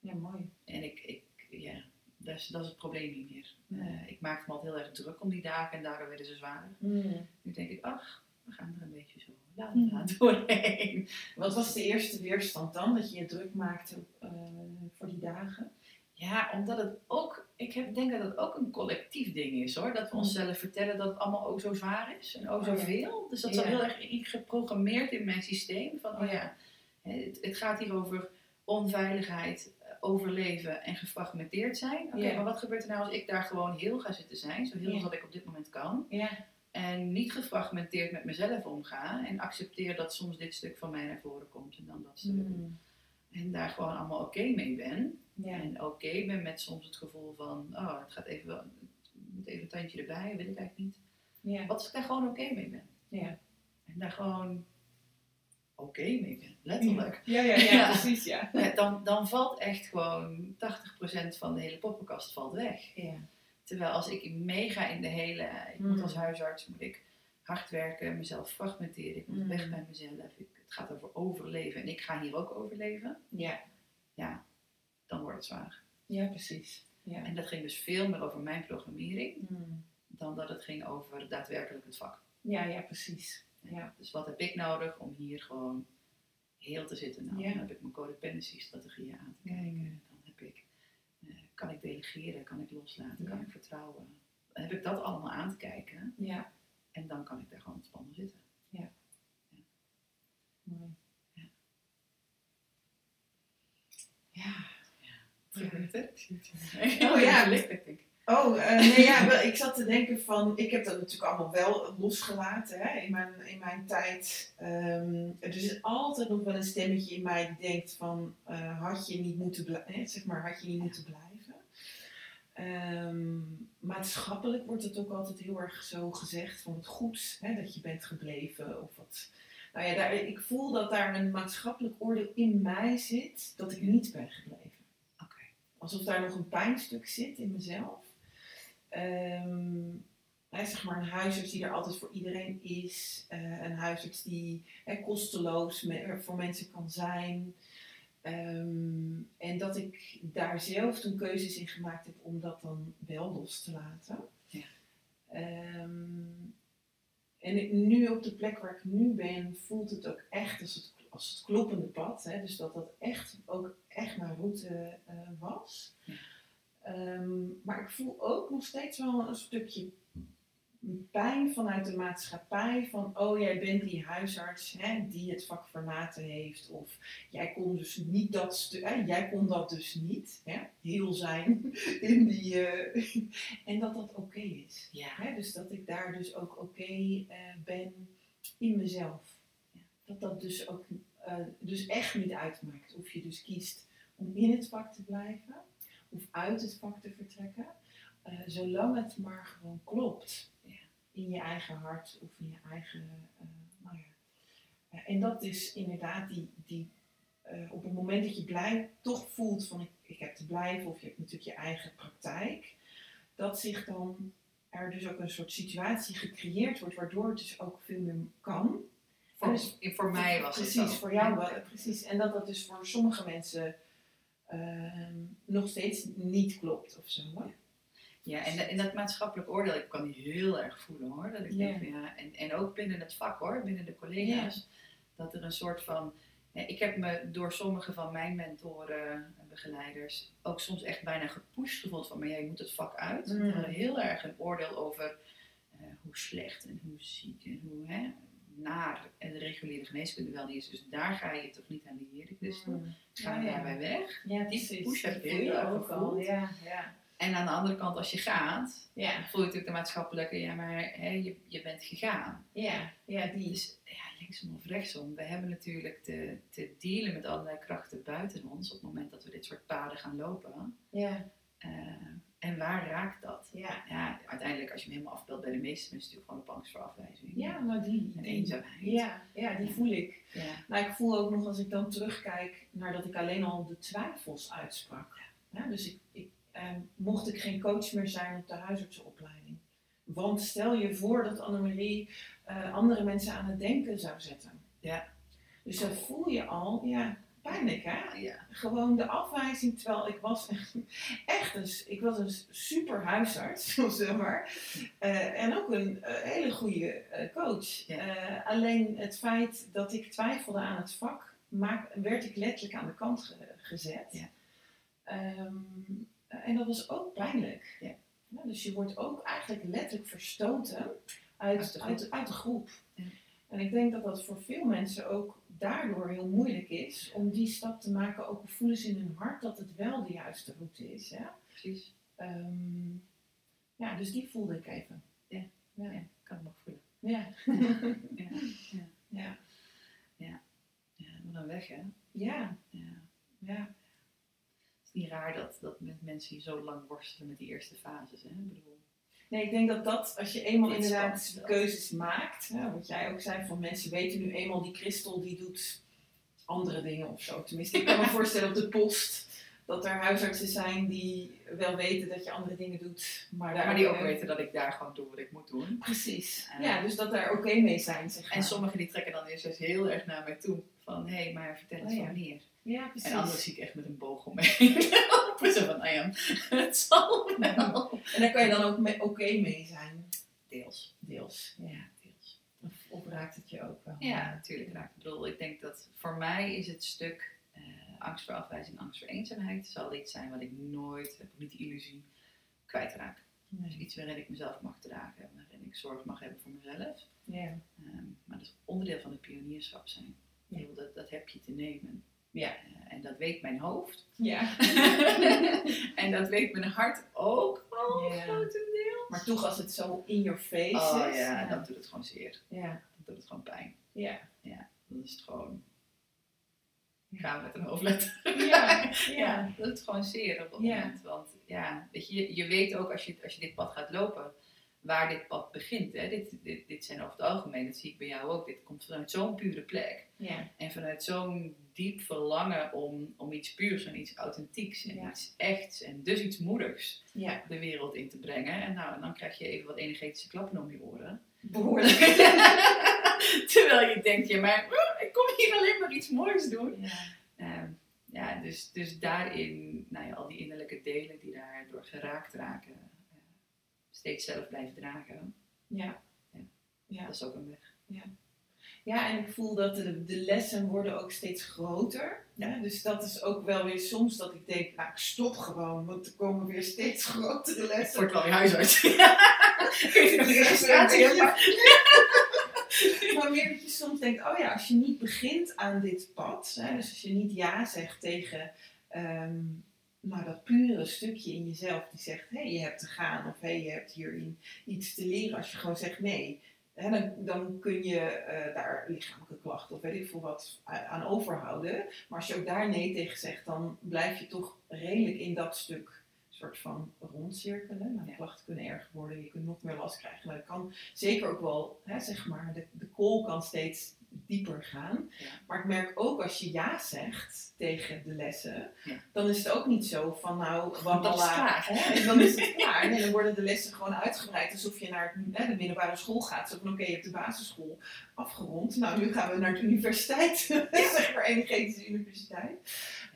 ja, mooi. en ik, ik ja, dat is, dat is het probleem niet meer. Eh, ik maakte me altijd heel erg druk om die dagen en daardoor werden ze zwaarder. Mm. Nu denk ik, ach, gaan er een beetje zo Mm. doorheen. Wat was de eerste weerstand dan, dat je je druk maakte eh, voor die dagen? Ja, omdat het ook, ik heb, denk dat het ook een collectief ding is hoor. Dat we Mm. onszelf vertellen dat het allemaal ook zo zwaar is en ook Oh, ja. zoveel. Dus dat Ja. zat heel erg geprogrammeerd in mijn systeem. Van, oh Ja. ja, hè, het, het gaat hier over onveiligheid, eh, overleven en gefragmenteerd zijn. Oké, Ja. maar wat gebeurt er nou als ik daar gewoon heel ga zitten zijn? Zo heel Ja. als dat ik op dit moment kan. Ja. En niet gefragmenteerd met mezelf omga. En accepteer dat soms dit stuk van mij naar voren komt en dan dat stuk. Mm. En daar gewoon allemaal oké mee ben. Ja. En oké ben met soms het gevoel van, oh, het gaat even wel, moet even een tandje erbij, wil ik eigenlijk niet. Ja. Wat als ik daar gewoon oké mee ben? Ja. En daar gewoon oké mee ben, letterlijk. Ja, ja, ja, Ja. precies, ja. Ja, dan, dan valt echt gewoon 80% van de hele poppenkast valt weg. Ja. Terwijl als ik meega in de hele, ik moet als huisarts, moet ik hard werken, mezelf fragmenteren, ik moet Mm. weg bij mezelf. Ik, het gaat over overleven en ik ga hier ook overleven. Ja. Ja, dan wordt het zwaar. ja, precies. Ja. En dat ging dus veel meer over mijn programmering Mm. dan dat het ging over daadwerkelijk het vak. Ja, ja, precies. Ja. Dus wat heb ik nodig om hier gewoon heel te zitten? Nou, Ja. dan heb ik mijn codependency strategieën aan te kijken. Mm. Dan heb ik, eh, kan ik delegeren, kan ik loslaten, Ja. kan ik vertrouwen. Dan heb ik dat allemaal aan te kijken Ja. en dan kan ik daar gewoon ontspannen zitten. Mooi. Ja. Ja. Oh ja. ik. Oh, uh, nee, ja, ik zat te denken van, ik heb dat natuurlijk allemaal wel losgelaten hè, in, mijn, in mijn tijd. Um, er is altijd nog wel een stemmetje in mij die denkt van, uh, had je niet moeten blijven, zeg maar, had je niet moeten blijven. Um, maatschappelijk wordt het ook altijd heel erg zo gezegd van het goed hè, dat je bent gebleven of wat. Nou ja, daar, ik voel dat daar een maatschappelijk oordeel in mij zit dat ik niet ben gebleven. Okay. Alsof daar nog een pijnstuk zit in mezelf. Um, zeg maar een huisarts die er altijd voor iedereen is. Uh, een huisarts die hè, kosteloos me, voor mensen kan zijn. Um, en dat ik daar zelf toen keuzes in gemaakt heb om dat dan wel los te laten. Ja. Um, en nu op de plek waar ik nu ben, voelt het ook echt als het, als het kloppende pad. Hè? Dus dat dat echt ook echt mijn route uh, was. Ja. Um, maar ik voel ook nog steeds wel een stukje pijn vanuit de maatschappij van, oh jij bent die huisarts hè, die het vak verlaten heeft of jij kon dus niet dat stuk, jij kon dat dus niet, hè, heel zijn in die, uh, en dat dat oké is. Ja. Hè, dus dat ik daar dus ook oké okay, uh, ben in mezelf. Ja. Dat dat dus ook uh, dus echt niet uitmaakt of je dus kiest om in het vak te blijven of uit het vak te vertrekken. Zolang het maar gewoon klopt. In je eigen hart of in je eigen. Uh, nou ja. Uh, en dat is inderdaad die. die op het moment dat je blij, toch voelt van ik, ik heb te blijven, of je hebt natuurlijk je eigen praktijk, dat zich dan er dus ook een soort situatie gecreëerd wordt, waardoor het dus ook veel meer kan. Voor, dus, voor mij was precies, het Precies, voor jou wel. Precies. En dat dat dus voor sommige mensen nog steeds niet klopt of zo. Hè? Ja, en, en dat maatschappelijk oordeel, ik kan die heel erg voelen hoor. Dat ik Ja. denk ja, en, en ook binnen het vak hoor, binnen de collega's, dat er een soort van. ja, ik heb me door sommige van mijn mentoren en begeleiders ook soms echt bijna gepusht gevoeld van, maar jij moet het vak uit. Mm. Hadden heel erg een oordeel over eh, hoe slecht en hoe ziek en hoe hè, naar en de reguliere geneeskunde wel niet is. Dus daar ga je toch niet aan die Heer Christus. Ga Ja, daarbij weg. Ja, Die push heb ik heel erg al. gevoeld. Ja, ja. En aan de andere kant, als je gaat, Ja, voel je natuurlijk de maatschappelijke, ja, maar hè, je, je bent gegaan. ja, ja, die. Dus ja, linksom of rechtsom, we hebben natuurlijk te, te dealen met allerlei krachten buiten ons op het moment dat we dit soort paden gaan lopen. Ja, Eh, en waar raakt dat? ja. Ja, uiteindelijk als je hem helemaal afbeeldt bij de meeste mensen natuurlijk gewoon op angst voor afwijzing. Ja, maar die. En die- eenzaamheid. Ja, ja, die voel ik. Ja. Maar ik voel ook nog als ik dan terugkijk naar dat ik alleen al de twijfels uitsprak. Ja, dus ik, ik, eh, mocht ik geen coach meer zijn op de huisartsenopleiding. Want stel je voor dat Annemarie eh andere mensen aan het denken zou zetten. Ja. Dus dan voel je al, ja, pijnlijk hè? Ja. Gewoon de afwijzing, terwijl ik was echt, een, ik was een super huisarts, zeg maar. Eh, en ook een eh, hele goede coach. Ja. Alleen het feit dat ik twijfelde aan het vak, maak, werd ik letterlijk aan de kant ge- gezet. Ja. Ehm, en dat was ook pijnlijk. Ja. dus je wordt ook eigenlijk letterlijk verstoten uit, Uit de uit, groep. uit de groep. Ja. En ik denk dat dat voor veel mensen ook daardoor heel moeilijk is om die stap te maken, ook voelen ze in hun hart dat het wel de juiste route is. Hè? Precies. Ehm, ja, dus die voelde ik even. Ja. Ja. Ja, kan ik me ook voelen. Ja. Ja. Ja. Ja, wat een weg hè. Ja. Ja. Ja. Niet raar dat, dat met mensen hier zo lang worstelen met die eerste fases. Hè? Ik bedoel, Nee, ik denk dat dat, als je eenmaal Dit inderdaad keuzes maakt, hè, wat jij ook zei, van mensen weten nu eenmaal die Christel die doet andere dingen of zo. Tenminste, ik kan me voorstellen op de post dat er huisartsen zijn die wel weten dat je andere dingen doet, maar daar maar die ook weten dat ik daar gewoon doe wat ik moet doen. Precies. Eh, ja, dus dat daar oké mee zijn, zeg maar. En sommigen die trekken dan eerst eens heel erg naar mij toe. Van, hé, maar vertel eens Oh ja. wanneer. Ja, precies. En anderen zie ik echt met een boog omheen. Zo van, nou ja, het zal wel. En daar kan je dan ook mee- oké mee zijn, Deels. deels. Ja. Deels. Of, of raakt het je ook wel? Ja, natuurlijk raakt. Ik bedoel, ik denk dat voor mij is het stuk eh, angst voor afwijzing, angst voor eenzaamheid, zal iets zijn wat ik nooit, heb ik niet de illusie, kwijtraak. Dus iets waarin ik mezelf mag dragen, waarin ik zorg mag hebben voor mezelf. Ja. Ehm, maar dat is onderdeel van het pionierschap zijn. Ja. bedoel, dat, dat heb je te nemen. Ja. Eh, en dat weet mijn hoofd. Ja. en dat weet mijn hart ook al ja. grotendeels. Maar toch als het zo in your face oh, is. Ja, dan doet het gewoon zeer. Ja. Dan doet het gewoon pijn. Ja. Ja, dan is het gewoon... Gaan met een hoofdletter. Ja, ja. dat is gewoon zeer op dat moment. Want ja, weet je, je weet ook als je, als je dit pad gaat lopen, waar dit pad begint. Hè? Dit, dit, dit zijn over het algemeen, dat zie ik bij jou ook, dit komt vanuit zo'n pure plek. Ja. En vanuit zo'n diep verlangen om, om iets puurs en iets authentieks en iets echts en dus iets moedigs ja. de wereld in te brengen. En nou, dan krijg je even wat energetische klappen om je oren. Behoorlijk. Terwijl je denkt, ja maar ik kom hier alleen maar iets moois doen. Ja. Ehm, ja, dus, dus daarin, nou ja, al die innerlijke delen die daardoor geraakt raken, steeds zelf blijven dragen. Ja. ja. ja. Dat is ook een weg. Ja. Ja, en ik voel dat de, de lessen worden ook steeds groter. Ja. Dus dat is ook wel weer soms dat ik denk, nou ik stop gewoon, want er komen weer steeds grotere lessen. Wordt wel weer huisarts. Geef de registratie. maar meer dat je soms denkt, oh ja, als je niet begint aan dit pad, hè, dus als je niet ja zegt tegen um, nou, dat pure stukje in jezelf die zegt, hé, hey, je hebt te gaan of hé, hey, je hebt hierin iets te leren. Als je gewoon zegt nee, hè, dan, dan kun je uh, daar lichamelijke klachten of weet ik veel wat aan overhouden. Maar als je ook daar nee tegen zegt, dan blijf je toch redelijk in dat stuk soort van rondcirkelen. Nou, de klachten kunnen erger worden, je kunt nog meer last krijgen. Maar dat kan zeker ook wel, hè, zeg maar, de, de kool kan steeds dieper gaan. Ja. Maar ik merk ook als je ja zegt tegen de lessen, ja. dan is het ook niet zo van nou, is klaar. Hè, en dan is het klaar. Nee, dan worden de lessen gewoon uitgebreid alsof je naar hè, de middelbare school gaat. Zo van oké, okay, je hebt de basisschool afgerond. Nou, nu gaan we naar de universiteit. zeg maar energetische universiteit.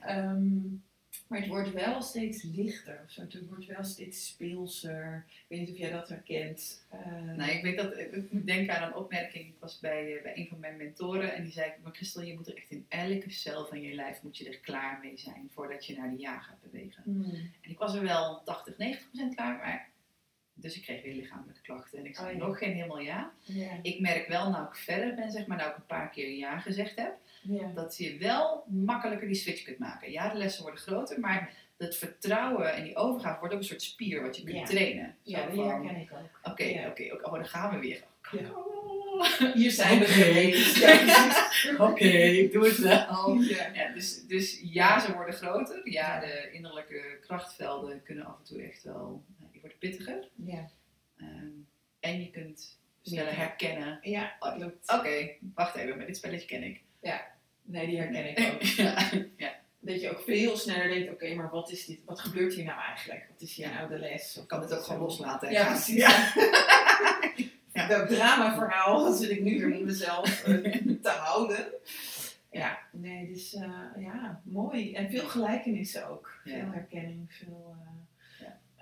Um, maar het wordt wel steeds lichter. Of zo. Het wordt wel steeds speelser. Ik weet niet of jij dat herkent. Uh... Nou, ik weet dat. Ik moet denken aan een opmerking. Ik was bij, uh, bij een van mijn mentoren en die zei: Maar Christel, je moet er echt in elke cel van je lijf moet je er klaar mee zijn voordat je naar de ja gaat bewegen. Mm. En ik was er wel 80, 90 procent klaar, maar. Dus ik kreeg weer lichamelijke klachten en ik zei oh, ja. nog geen helemaal ja. ja. Ik merk wel, nou ik verder ben, zeg maar, nou ik een paar keer ja gezegd heb, ja. dat je wel makkelijker die switch kunt maken. Ja, de lessen worden groter, maar het vertrouwen en die overgave wordt ook een soort spier wat je kunt ja. trainen. Zo ja, die herken ik ook. Oké, ja. oké, okay, oh, dan gaan we weer. Hier zijn we geweest. Oké, okay, ik doe het wel. Ja. Ja, dus, dus ja, ze worden groter. Ja, de innerlijke krachtvelden kunnen af en toe echt wel, die worden pittiger. Ja. Um, en je kunt sneller herkennen. Ja, klopt. Oké, wacht even, maar dit spelletje ken ik. Ja, nee, die herken ik ook. ja. ja. Dat je ook veel sneller denkt, oké, okay, maar wat is dit? Wat gebeurt hier nou eigenlijk? Wat is hier nou de les? Of kan het ook gewoon loslaten? Ja, precies. Ja. ja. Dat dramaverhaal zit ik nu weer met mezelf uh, te houden. Ja, nee, dus uh, ja, mooi. En veel gelijkenissen ook. Veel herkenning, veel... Uh,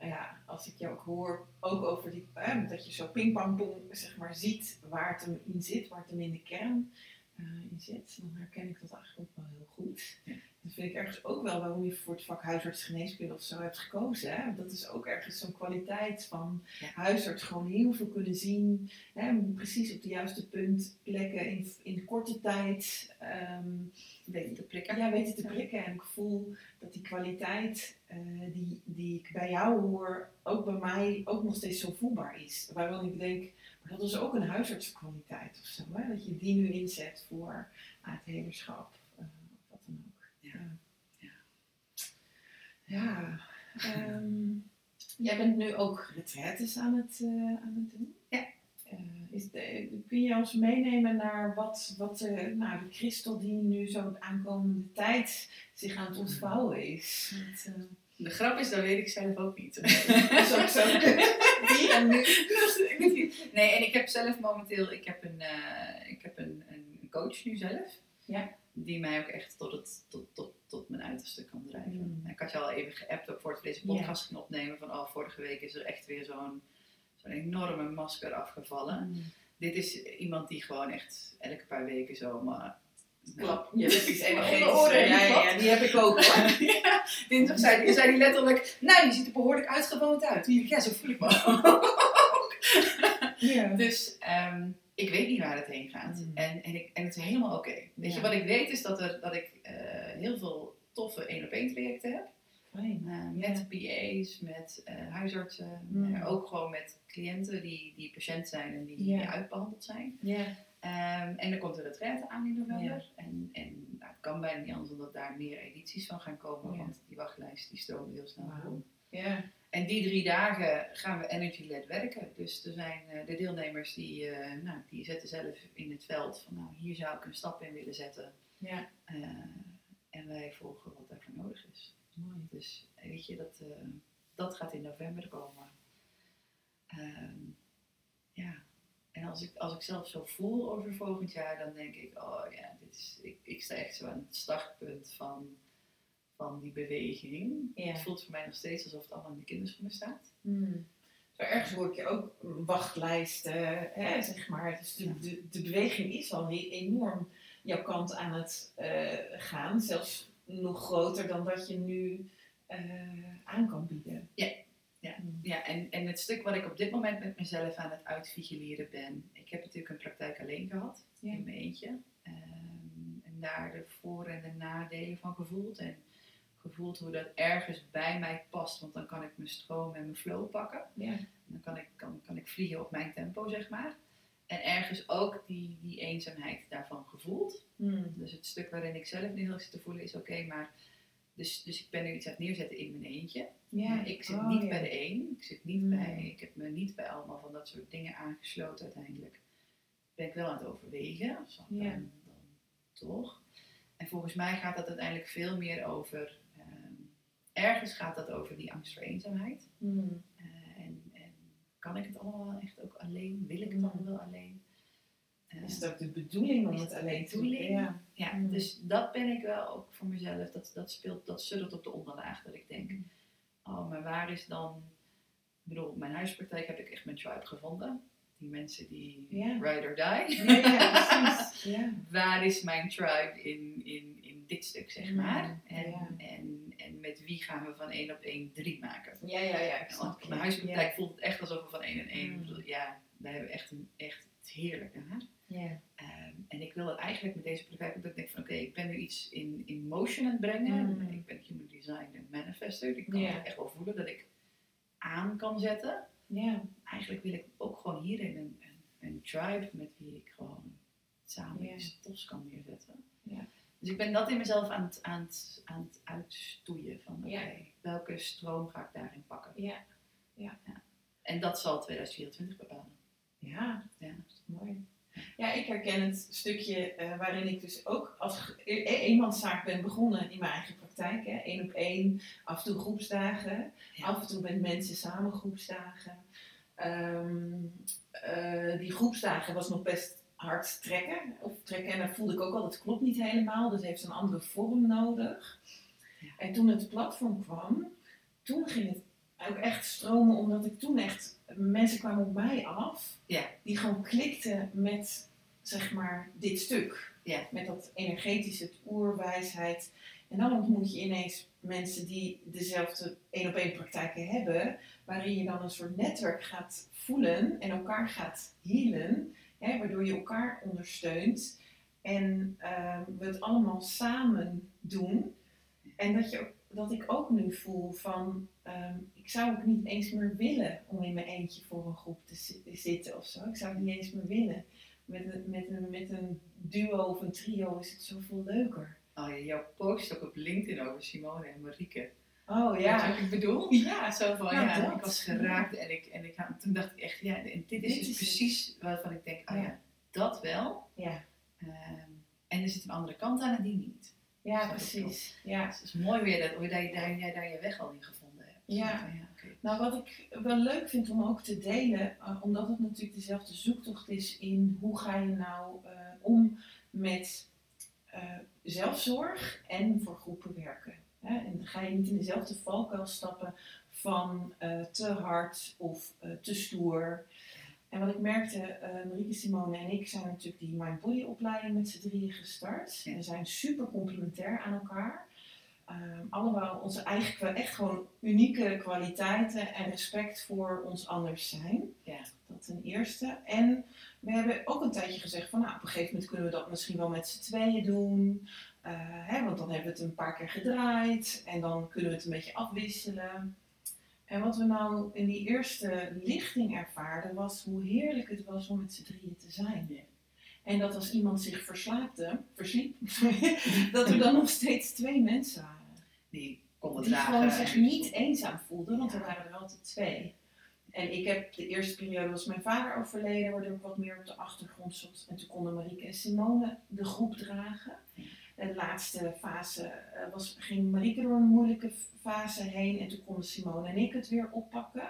ja, als ik je ook hoor, ook over die, eh, dat je zo pingpongboom zeg maar ziet waar het hem in zit, waar het hem in de kern uh, in zit, dan herken ik dat eigenlijk ook wel heel goed. Ja. Dat vind ik ergens ook wel waarom je voor het vak huisartsgeneeskunde of zo hebt gekozen. Hè? Dat is ook ergens zo'n kwaliteit van ja. huisarts gewoon heel veel kunnen zien. Hè? Precies op de juiste punt plekken in, in de korte tijd. Um, weten te prikken. Ja, weten te prikken. En ik voel dat die kwaliteit uh, die, die ik bij jou hoor, ook bij mij ook nog steeds zo voelbaar is. Waarom ik denk, dat is ook een huisartsenkwaliteit of zo. Hè? Dat je die nu inzet voor aardhederschap. Uh, of wat dan ook. Ja. Ja. ja. Um, jij bent nu ook retraites aan het, uh, aan het doen. Ja. Uh, is de, kun je ons meenemen naar wat, wat uh, nou, de kristal die nu zo de aankomende tijd zich aan het ontvouwen is? Uh, de grap is, dat weet ik zelf ook niet. dat is ook zo. Hier en nu. Nee, en ik heb zelf momenteel, ik heb een, uh, ik heb een, een coach nu zelf. Ja. Die mij ook echt tot, het, tot, tot, tot mijn uiterste kan drijven. Mm. Ik had je al even geappt ook voordat we deze podcast ging opnemen. Van oh, vorige week is er echt weer zo'n zo'n enorme masker afgevallen. Mm. Dit is iemand die gewoon echt elke paar weken zo maar Klap. Ja, precies. Energetisch. Ja, ja, ja, die heb ik ook. ja, dinsdag zei die, zei die letterlijk, nou, je ziet er behoorlijk uitgewoond uit. Ja, zo voel ik me ook. Ja. Dus, um, ik weet niet waar het heen gaat. Mm. En, en, ik, en het is helemaal oké. Weet je, wat ik weet is dat, er, dat ik eh, heel veel toffe één-op-één trajecten heb. Fijn. Uh, Ja. met PA's, met eh, huisartsen, Mm. maar ook gewoon met cliënten die, die patiënt zijn en die, Ja. die uitbehandeld zijn. Ja. Ehm, en er komt een retraite aan in november. En, en nou, het kan bijna niet anders dan dat daar meer edities van gaan komen, Ja. want die wachtlijst die stroomt heel snel vol. Ja. En die drie dagen gaan we energy-led werken. Dus er zijn eh, de deelnemers die, eh, nou, die zetten zelf in het veld van nou, hier zou ik een stap in willen zetten. Ja. Eh, en wij volgen wat daarvoor nodig is. Mooi. Dus weet je, dat, dat gaat in november komen. Ehm, ja, en als ik, als ik zelf zo voel over volgend jaar, dan denk ik, oh ja, dit is, ik, ik sta echt zo aan het startpunt van, van die beweging. Ja. Het voelt voor mij nog steeds alsof het allemaal in de kinderschoenen staat. Hmm. Zo ergens hoor ik je ook wachtlijsten, hè, zeg maar. Dus de, Ja. de, de beweging is al enorm jouw kant aan het eh, gaan. Zelfs nog groter dan dat je nu eh, aan kan bieden. Ja. Ja. Hmm. Ja, en, en het stuk wat ik op dit moment met mezelf aan het uitvigileren ben. Ik heb natuurlijk een praktijk alleen gehad, Ja. in mijn eentje. Ehm, en daar de voor- en de nadelen van gevoeld. En gevoeld hoe dat ergens bij mij past. Want dan kan ik mijn stroom en mijn flow pakken. Ja. Dan kan ik, kan, kan ik vliegen op mijn tempo, zeg maar. En ergens ook die, die eenzaamheid daarvan gevoeld. Hmm. Dus het stuk waarin ik zelf nu heel zit te voelen is oké, maar... Dus, dus ik ben nu iets aan het neerzetten in mijn eentje. Ja. Ik zit Oh, niet ja. bij de een. Ik zit niet Hmm. bij... Ik heb me niet bij allemaal van dat soort dingen aangesloten uiteindelijk. Ben ik wel aan het overwegen. Ja. dan toch. En volgens mij gaat dat uiteindelijk veel meer over... ehm, ergens gaat dat over die angst voor eenzaamheid. Hmm. Eh, en, en kan ik het allemaal wel echt ook alleen? Wil ik het allemaal wel alleen? Eh, Is ook de bedoeling om het alleen te doen? Ja. ja, Mm. dus dat ben ik wel ook voor mezelf. Dat, dat speelt, dat suddert op de onderlaag. Dat ik denk, Mm. oh, maar waar is dan... Ik bedoel, mijn huispraktijk heb ik echt mijn tribe gevonden. Die mensen die ride or die. Ja, ja, precies. Waar is mijn tribe in, in, in dit stuk, zeg maar. Mm, En, ja. en, en met wie gaan we van één op één drie maken? Ja, ja, ja. Want mijn huispraktijk voelt het echt alsof we van één en één... Ja, daar hebben we echt, een, echt het heerlijke aan. Ja. Ehm, en ik wil het eigenlijk met deze praktijk, omdat ik denk van oké, ik ben nu iets in, in motion aan het brengen. Mm. Ik ben human design en manifester. Ik kan Ja. het echt wel voelen dat ik aan kan zetten. Ja. Eigenlijk wil ik ook gewoon hierin een, een, een tribe met wie ik gewoon samen Ja. iets tofs kan neerzetten. Ja. Dus ik ben dat in mezelf aan het, aan het, aan het uitstoeien van oké, Ja. welke stroom ga ik daarin pakken. Ja. En dat zal 2024 bepalen. Ja, Ja. Ja, ik herken het stukje eh, waarin ik dus ook als e- e- eenmanszaak ben begonnen in mijn eigen praktijk. Hè. Eén op één, af en toe groepsdagen. Ja. Af en toe met mensen samen groepsdagen. Ehm, eh, die groepsdagen was nog best hard trekken. Of trekken en daar voelde ik ook al, dat klopt niet helemaal. Dus heeft een andere vorm nodig. Ja. En toen het platform kwam, toen ging het ook echt stromen. Omdat ik toen echt, mensen kwamen op mij af. Ja. Die gewoon klikten met, zeg maar, dit stuk. Ja. Met dat energetische, het oerwijsheid. En dan ontmoet je ineens mensen die dezelfde één op één praktijken hebben, waarin je dan een soort netwerk gaat voelen en elkaar gaat healen, hè, waardoor je elkaar ondersteunt en ehm, we het allemaal samen doen. En dat, je, ook- dat ik ook nu voel van, ehm, ik zou ook niet eens meer willen om in mijn eentje voor een groep te zi- zitten of zo. Ik zou het niet eens meer willen. Met een, met, een, met een duo of een trio is het zoveel leuker. Oh, ja, jouw post ook op LinkedIn over Simone en Marieke. Oh ja. wat ik bedoel? Ja, Zo van, Nou, ja, dat. ik was geraakt en, ik, en ik, toen dacht ik echt, ja, en dit is Dit dus is het. precies waarvan ik denk, oh Ja. ja, dat wel. Ja, Ehm, en er zit een andere kant aan en die niet. Ja precies. Ja. Dus het is mooi weer dat, dat je daar, jij daar je weg al in gevonden hebt. Ja. Ja oké. Nou, wat ik wel leuk vind om ook te delen, eh, omdat het natuurlijk dezelfde zoektocht is in hoe ga je nou eh, om met eh, zelfzorg en voor groepen werken. Hè? En ga je niet in dezelfde valkuil stappen van te hard of te stoer. En wat ik merkte, eh Marieke Simone en ik zijn natuurlijk die Mind Body opleiding met z'n drieën gestart. Ja. We zijn super complementair aan elkaar. ehm, allemaal onze eigen, echt gewoon unieke kwaliteiten en respect voor ons anders zijn. Ja. Dat ten eerste. En we hebben ook een tijdje gezegd van, nou, op een gegeven moment kunnen we dat misschien wel met z'n tweeën doen. Uh, hè, want dan hebben we het een paar keer gedraaid en dan kunnen we het een beetje afwisselen. En wat we nou in die eerste lichting ervaarden was hoe heerlijk het was om met z'n drieën te zijn. En dat als iemand zich verslaapte, versliep, dat er dan nog steeds twee mensen waren. Die konden die gewoon zich niet eenzaam voelden, want er waren er altijd twee. En ik heb de eerste periode was mijn vader overleden, waardoor ik wat meer op de achtergrond zat. En toen konden Marieke en Simone de groep dragen. De laatste fase uh, was, ging Marieke door een moeilijke fase heen en toen konden Simone en ik het weer oppakken.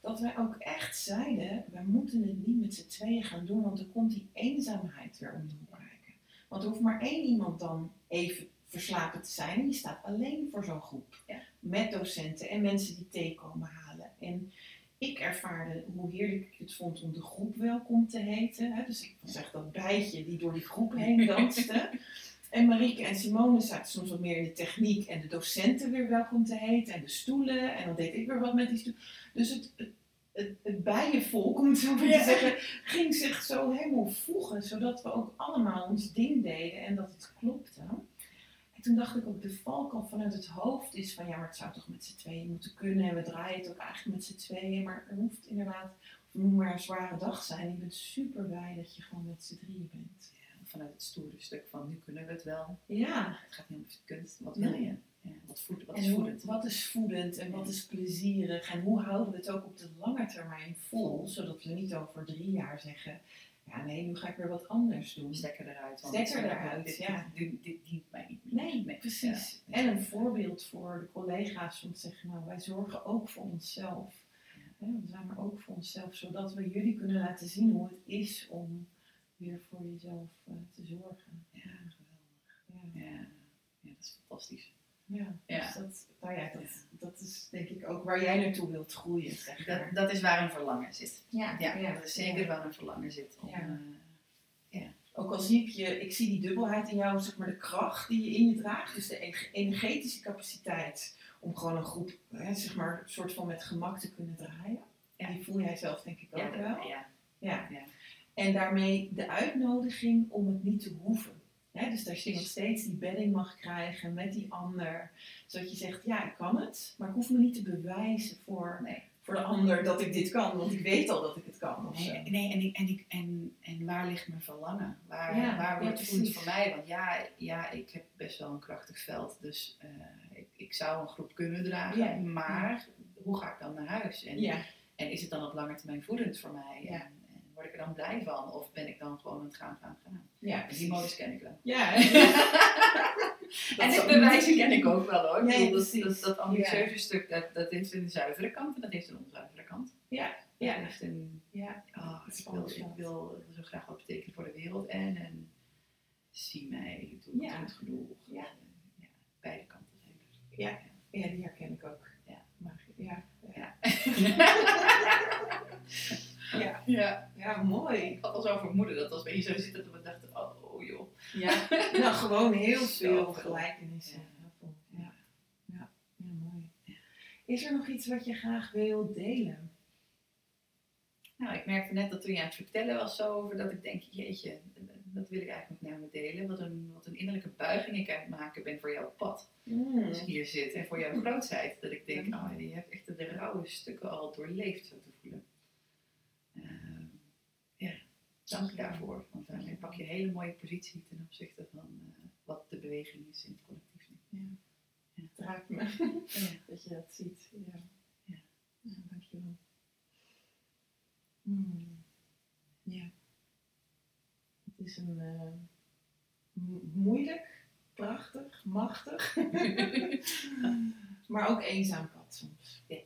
Dat wij ook echt zeiden, wij moeten het niet met z'n tweeën gaan doen, want er komt die eenzaamheid weer om de hoek kijken. Want er hoeft maar één iemand dan even verslapen te zijn en je staat alleen voor zo'n groep. Ja. Met docenten en mensen die thee komen halen. En ik ervaarde hoe heerlijk ik het vond om de groep welkom te heten. Hè? Dus ik was echt dat bijtje die door die groep heen danste. En Marieke en Simone zaten soms wat meer in de techniek en de docenten weer welkom te heten en de stoelen. En dan deed ik weer wat met die stoelen. Dus het, het, het, het bijenvolk, om het zo maar te zeggen, ging zich zo helemaal voegen, zodat we ook allemaal ons ding deden en dat het klopte. En toen dacht ik ook, de valk vanuit het hoofd is van ja, maar het zou toch met z'n tweeën moeten kunnen. En we draaien het ook eigenlijk met z'n tweeën. Maar er hoeft inderdaad, moet maar een zware dag zijn. Je bent super blij dat je gewoon met z'n drieën bent vanuit het stoere stuk van nu kunnen we het wel. Ja. Het gaat niet om kunst. Wat wil je? Ja, wat, voed, wat is voedend? Wat is voedend en wat is plezierig? En hoe houden we het ook op de lange termijn vol, zodat we niet over drie jaar zeggen. Ja, nee, nu ga ik weer wat anders doen. Stekker eruit. Stekker eruit, dit, ja. Dit, dit, dient mij niet meer. Nee, nee precies. En een voorbeeld voor de collega's om te zeggen, nou, wij zorgen ook voor onszelf. we zijn er ook voor onszelf, zodat we jullie kunnen laten zien hoe het is om weer voor jezelf uh, te zorgen. Ja, geweldig. Ja. Ja. ja, dat is fantastisch. Ja, ja. Dus dat, nou ja, dat, dat is denk ik ook waar jij naartoe wilt groeien. Zeg dat, dat is waar een verlangen zit. Ja, ja, dat is zeker waar een verlangen zit. Om, ja. Uh. Ook al zie ik je, ik zie die dubbelheid in jou, zeg maar de kracht die je in je draagt, dus de energetische capaciteit om gewoon een groep, hè, zeg maar, soort van met gemak te kunnen draaien. Ja. Die voel jij zelf denk ik ook wel. Ja. Ja. En daarmee de uitnodiging om het niet te hoeven. dus dat je nog steeds die bedding mag krijgen met die ander. Zodat je zegt, ja, ik kan het, maar ik hoef me niet te bewijzen voor, nee. voor de ander dat ik dit kan. Want ik weet al dat ik het kan. Nee, nee en, ik, en, ik, en, en waar ligt mijn verlangen? Waar, ja, waar wordt het goed voor mij? Want ja, ja, ik heb best wel een krachtig veld. Dus uh, ik, ik zou een groep kunnen dragen. Maar hoe ga ik dan naar huis? En, en is het dan op lange termijn voedend voor mij? Word ik er dan blij van? Of ben ik dan gewoon aan het gaan, gaan, gaan? Ja, die modus ken ik wel. Ja. en de bewijzen ken ik ook wel hoor. Nee, dat, dat, dat, ambitieuze stuk, dat, dat heeft een zuivere kant en dat heeft een onzuivere kant. Ja. Ja. Heeft een, ja. Oh, ik, wil, ik wil zo graag wat betekenen voor de wereld en, en zie mij, doe ja. het genoeg. Ja. ja. Beide kanten zijn er. Ja. ja, die herken ik ook. Ja. Maar, ja. ja. Ja. ja. Ja, mooi. Ik had al zo vermoeden dat als we hier zo zitten, dat we dachten, oh, oh joh. Ja, nou gewoon heel veel gelijkenissen. Ja. Ja. Ja. ja, mooi. Is er nog iets wat je graag wil delen? Nou, ik merkte net dat toen je aan het vertellen was zo over dat ik denk, jeetje, dat wil ik eigenlijk nog naar me delen. Wat een, wat een innerlijke buiging ik aan het maken ben voor jouw pad. Mm. Als ik hier zit en voor jouw grootheid. Dat ik denk, oh, je hebt echt de rauwe stukken al doorleefd, zo te voelen. Uh, ja, dank daarvoor. Want daarmee pak je een hele mooie positie ten opzichte van uh, wat de beweging is in het collectief. Ja. ja. Het raakt me ja. dat je dat ziet. Ja, ja. ja dankjewel. Hmm. Ja. Het is een uh, moeilijk, prachtig, machtig, maar ook eenzaam pad soms. Ja.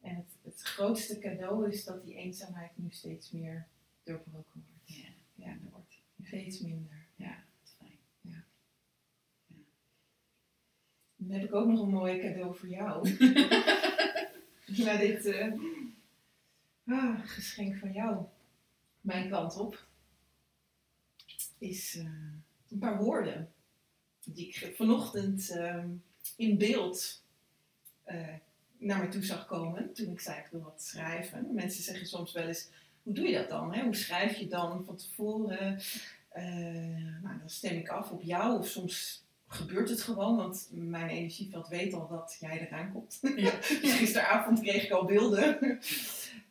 En het, het grootste cadeau is dat die eenzaamheid nu steeds meer doorbroken wordt. Ja, ja wordt. Steeds minder. Ja, dat is fijn. Ja. ja. Dan heb ik ook nog een mooi cadeau voor jou. Na dit uh, ah, geschenk van jou. Mijn kant op. Is uh, een paar woorden. die ik vanochtend ehm, in beeld uh, naar me toe zag komen toen ik zei ik wil wat schrijven. Mensen zeggen soms wel eens, hoe doe je dat dan? Hè? Hoe schrijf je dan van tevoren? Uh, nou, dan stem ik af op jou of soms gebeurt het gewoon, want mijn energieveld weet al dat jij eraan komt. Ja. dus gisteravond kreeg ik al beelden.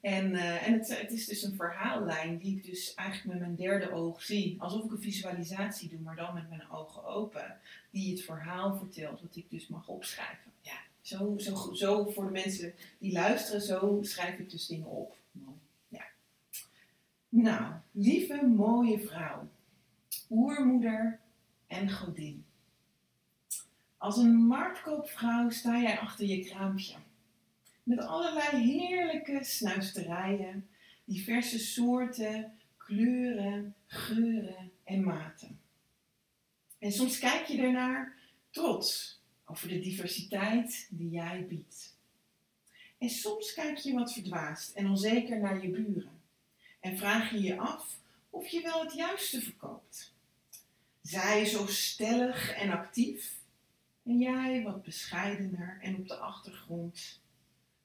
en uh, en het, het, is dus een verhaallijn die ik dus eigenlijk met mijn derde oog zie. Alsof ik een visualisatie doe, maar dan met mijn ogen open. Die het verhaal vertelt, wat ik dus mag opschrijven. Zo, zo, zo voor de mensen die luisteren, zo schrijf ik dus dingen op. Ja. Nou, lieve mooie vrouw, oermoeder en godin. Als een marktkoopvrouw sta jij achter je kraampje. Met allerlei heerlijke snuisterijen, diverse soorten, kleuren, geuren en maten. En soms kijk je ernaar trots over de diversiteit die jij biedt. En soms kijk je wat verdwaasd en onzeker naar je buren en vraag je je af of je wel het juiste verkoopt. Zij zo stellig en actief en jij wat bescheidener en op de achtergrond.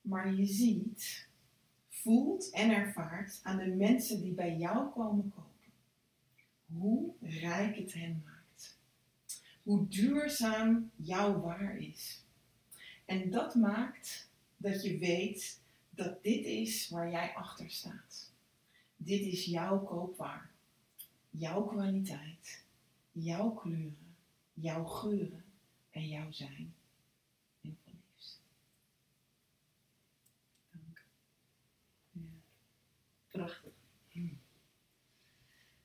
Maar je ziet, voelt en ervaart aan de mensen die bij jou komen kopen. Hoe rijk het hen maakt. Hoe duurzaam jouw waar is. En dat maakt dat je weet dat dit is waar jij achter staat. Dit is jouw koopwaar. Jouw kwaliteit. Jouw kleuren. Jouw geuren en jouw zijn. Heel liefst. Dank. Prachtig. Hm.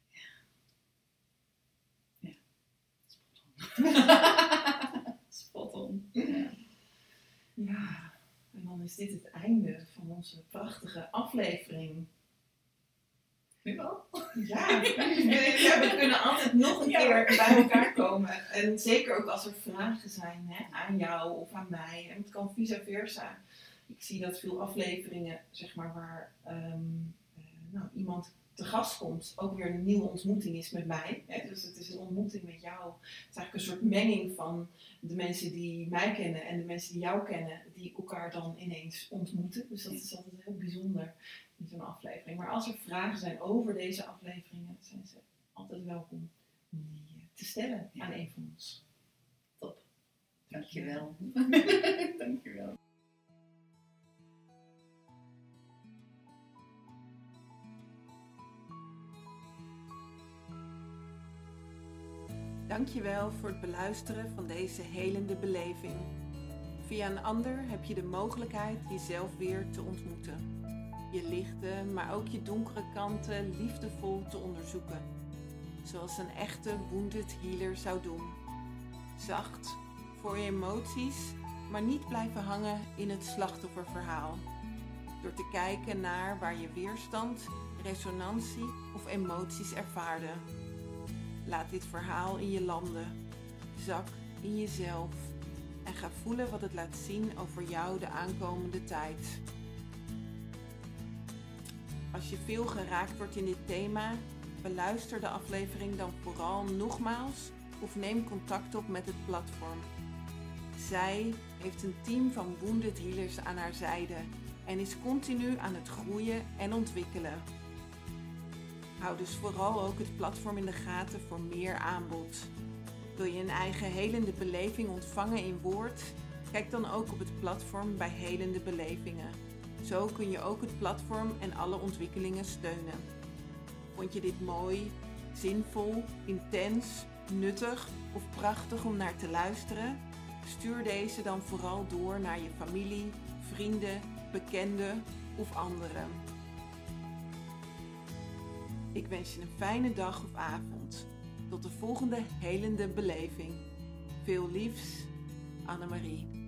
Ja. Ja. Spot on. Ja. ja. En dan is dit het einde van onze prachtige aflevering. Ja, ja, we kunnen altijd nog een keer bij elkaar komen. En zeker ook als er vragen zijn hè, aan jou of aan mij. En het kan vice versa. Ik zie dat veel afleveringen, zeg maar, waar ehm, eh, nou, iemand te gast komt, ook weer een nieuwe ontmoeting is met mij. Hè? Dus het is een ontmoeting met jou. Het is eigenlijk een soort menging van de mensen die mij kennen en de mensen die jou kennen, die elkaar dan ineens ontmoeten. Dus dat is altijd heel bijzonder in zo'n aflevering. Maar als er vragen zijn over deze afleveringen, zijn ze altijd welkom om die eh, te stellen aan een van ons. Top. Dankjewel. Dankjewel. Dankjewel voor het beluisteren van deze helende beleving. Via een ander heb je de mogelijkheid jezelf weer te ontmoeten je lichte, maar ook je donkere kanten liefdevol te onderzoeken. Zoals een echte wounded healer zou doen. Zacht voor je emoties, maar niet blijven hangen in het slachtofferverhaal. Door te kijken naar waar je weerstand, resonantie of emoties ervaarde. Laat dit verhaal in je landen. Zak in jezelf en ga voelen wat het laat zien over jou de aankomende tijd. Als je veel geraakt wordt in dit thema, beluister de aflevering dan vooral nogmaals of neem contact op met het platform. Zij heeft een team van wounded healers aan haar zijde en is continu aan het groeien en ontwikkelen. Hou dus vooral ook het platform in de gaten voor meer aanbod. Wil je een eigen helende beleving ontvangen in woord? Kijk dan ook op het platform bij Helende Belevingen. Zo kun je ook het platform en alle ontwikkelingen steunen. Vond je dit mooi, zinvol, intens, nuttig of prachtig om naar te luisteren? Stuur deze dan vooral door naar je familie, vrienden, bekenden of anderen. Ik wens je een fijne dag of avond. Tot de volgende helende beleving. Veel liefs, Annemarie.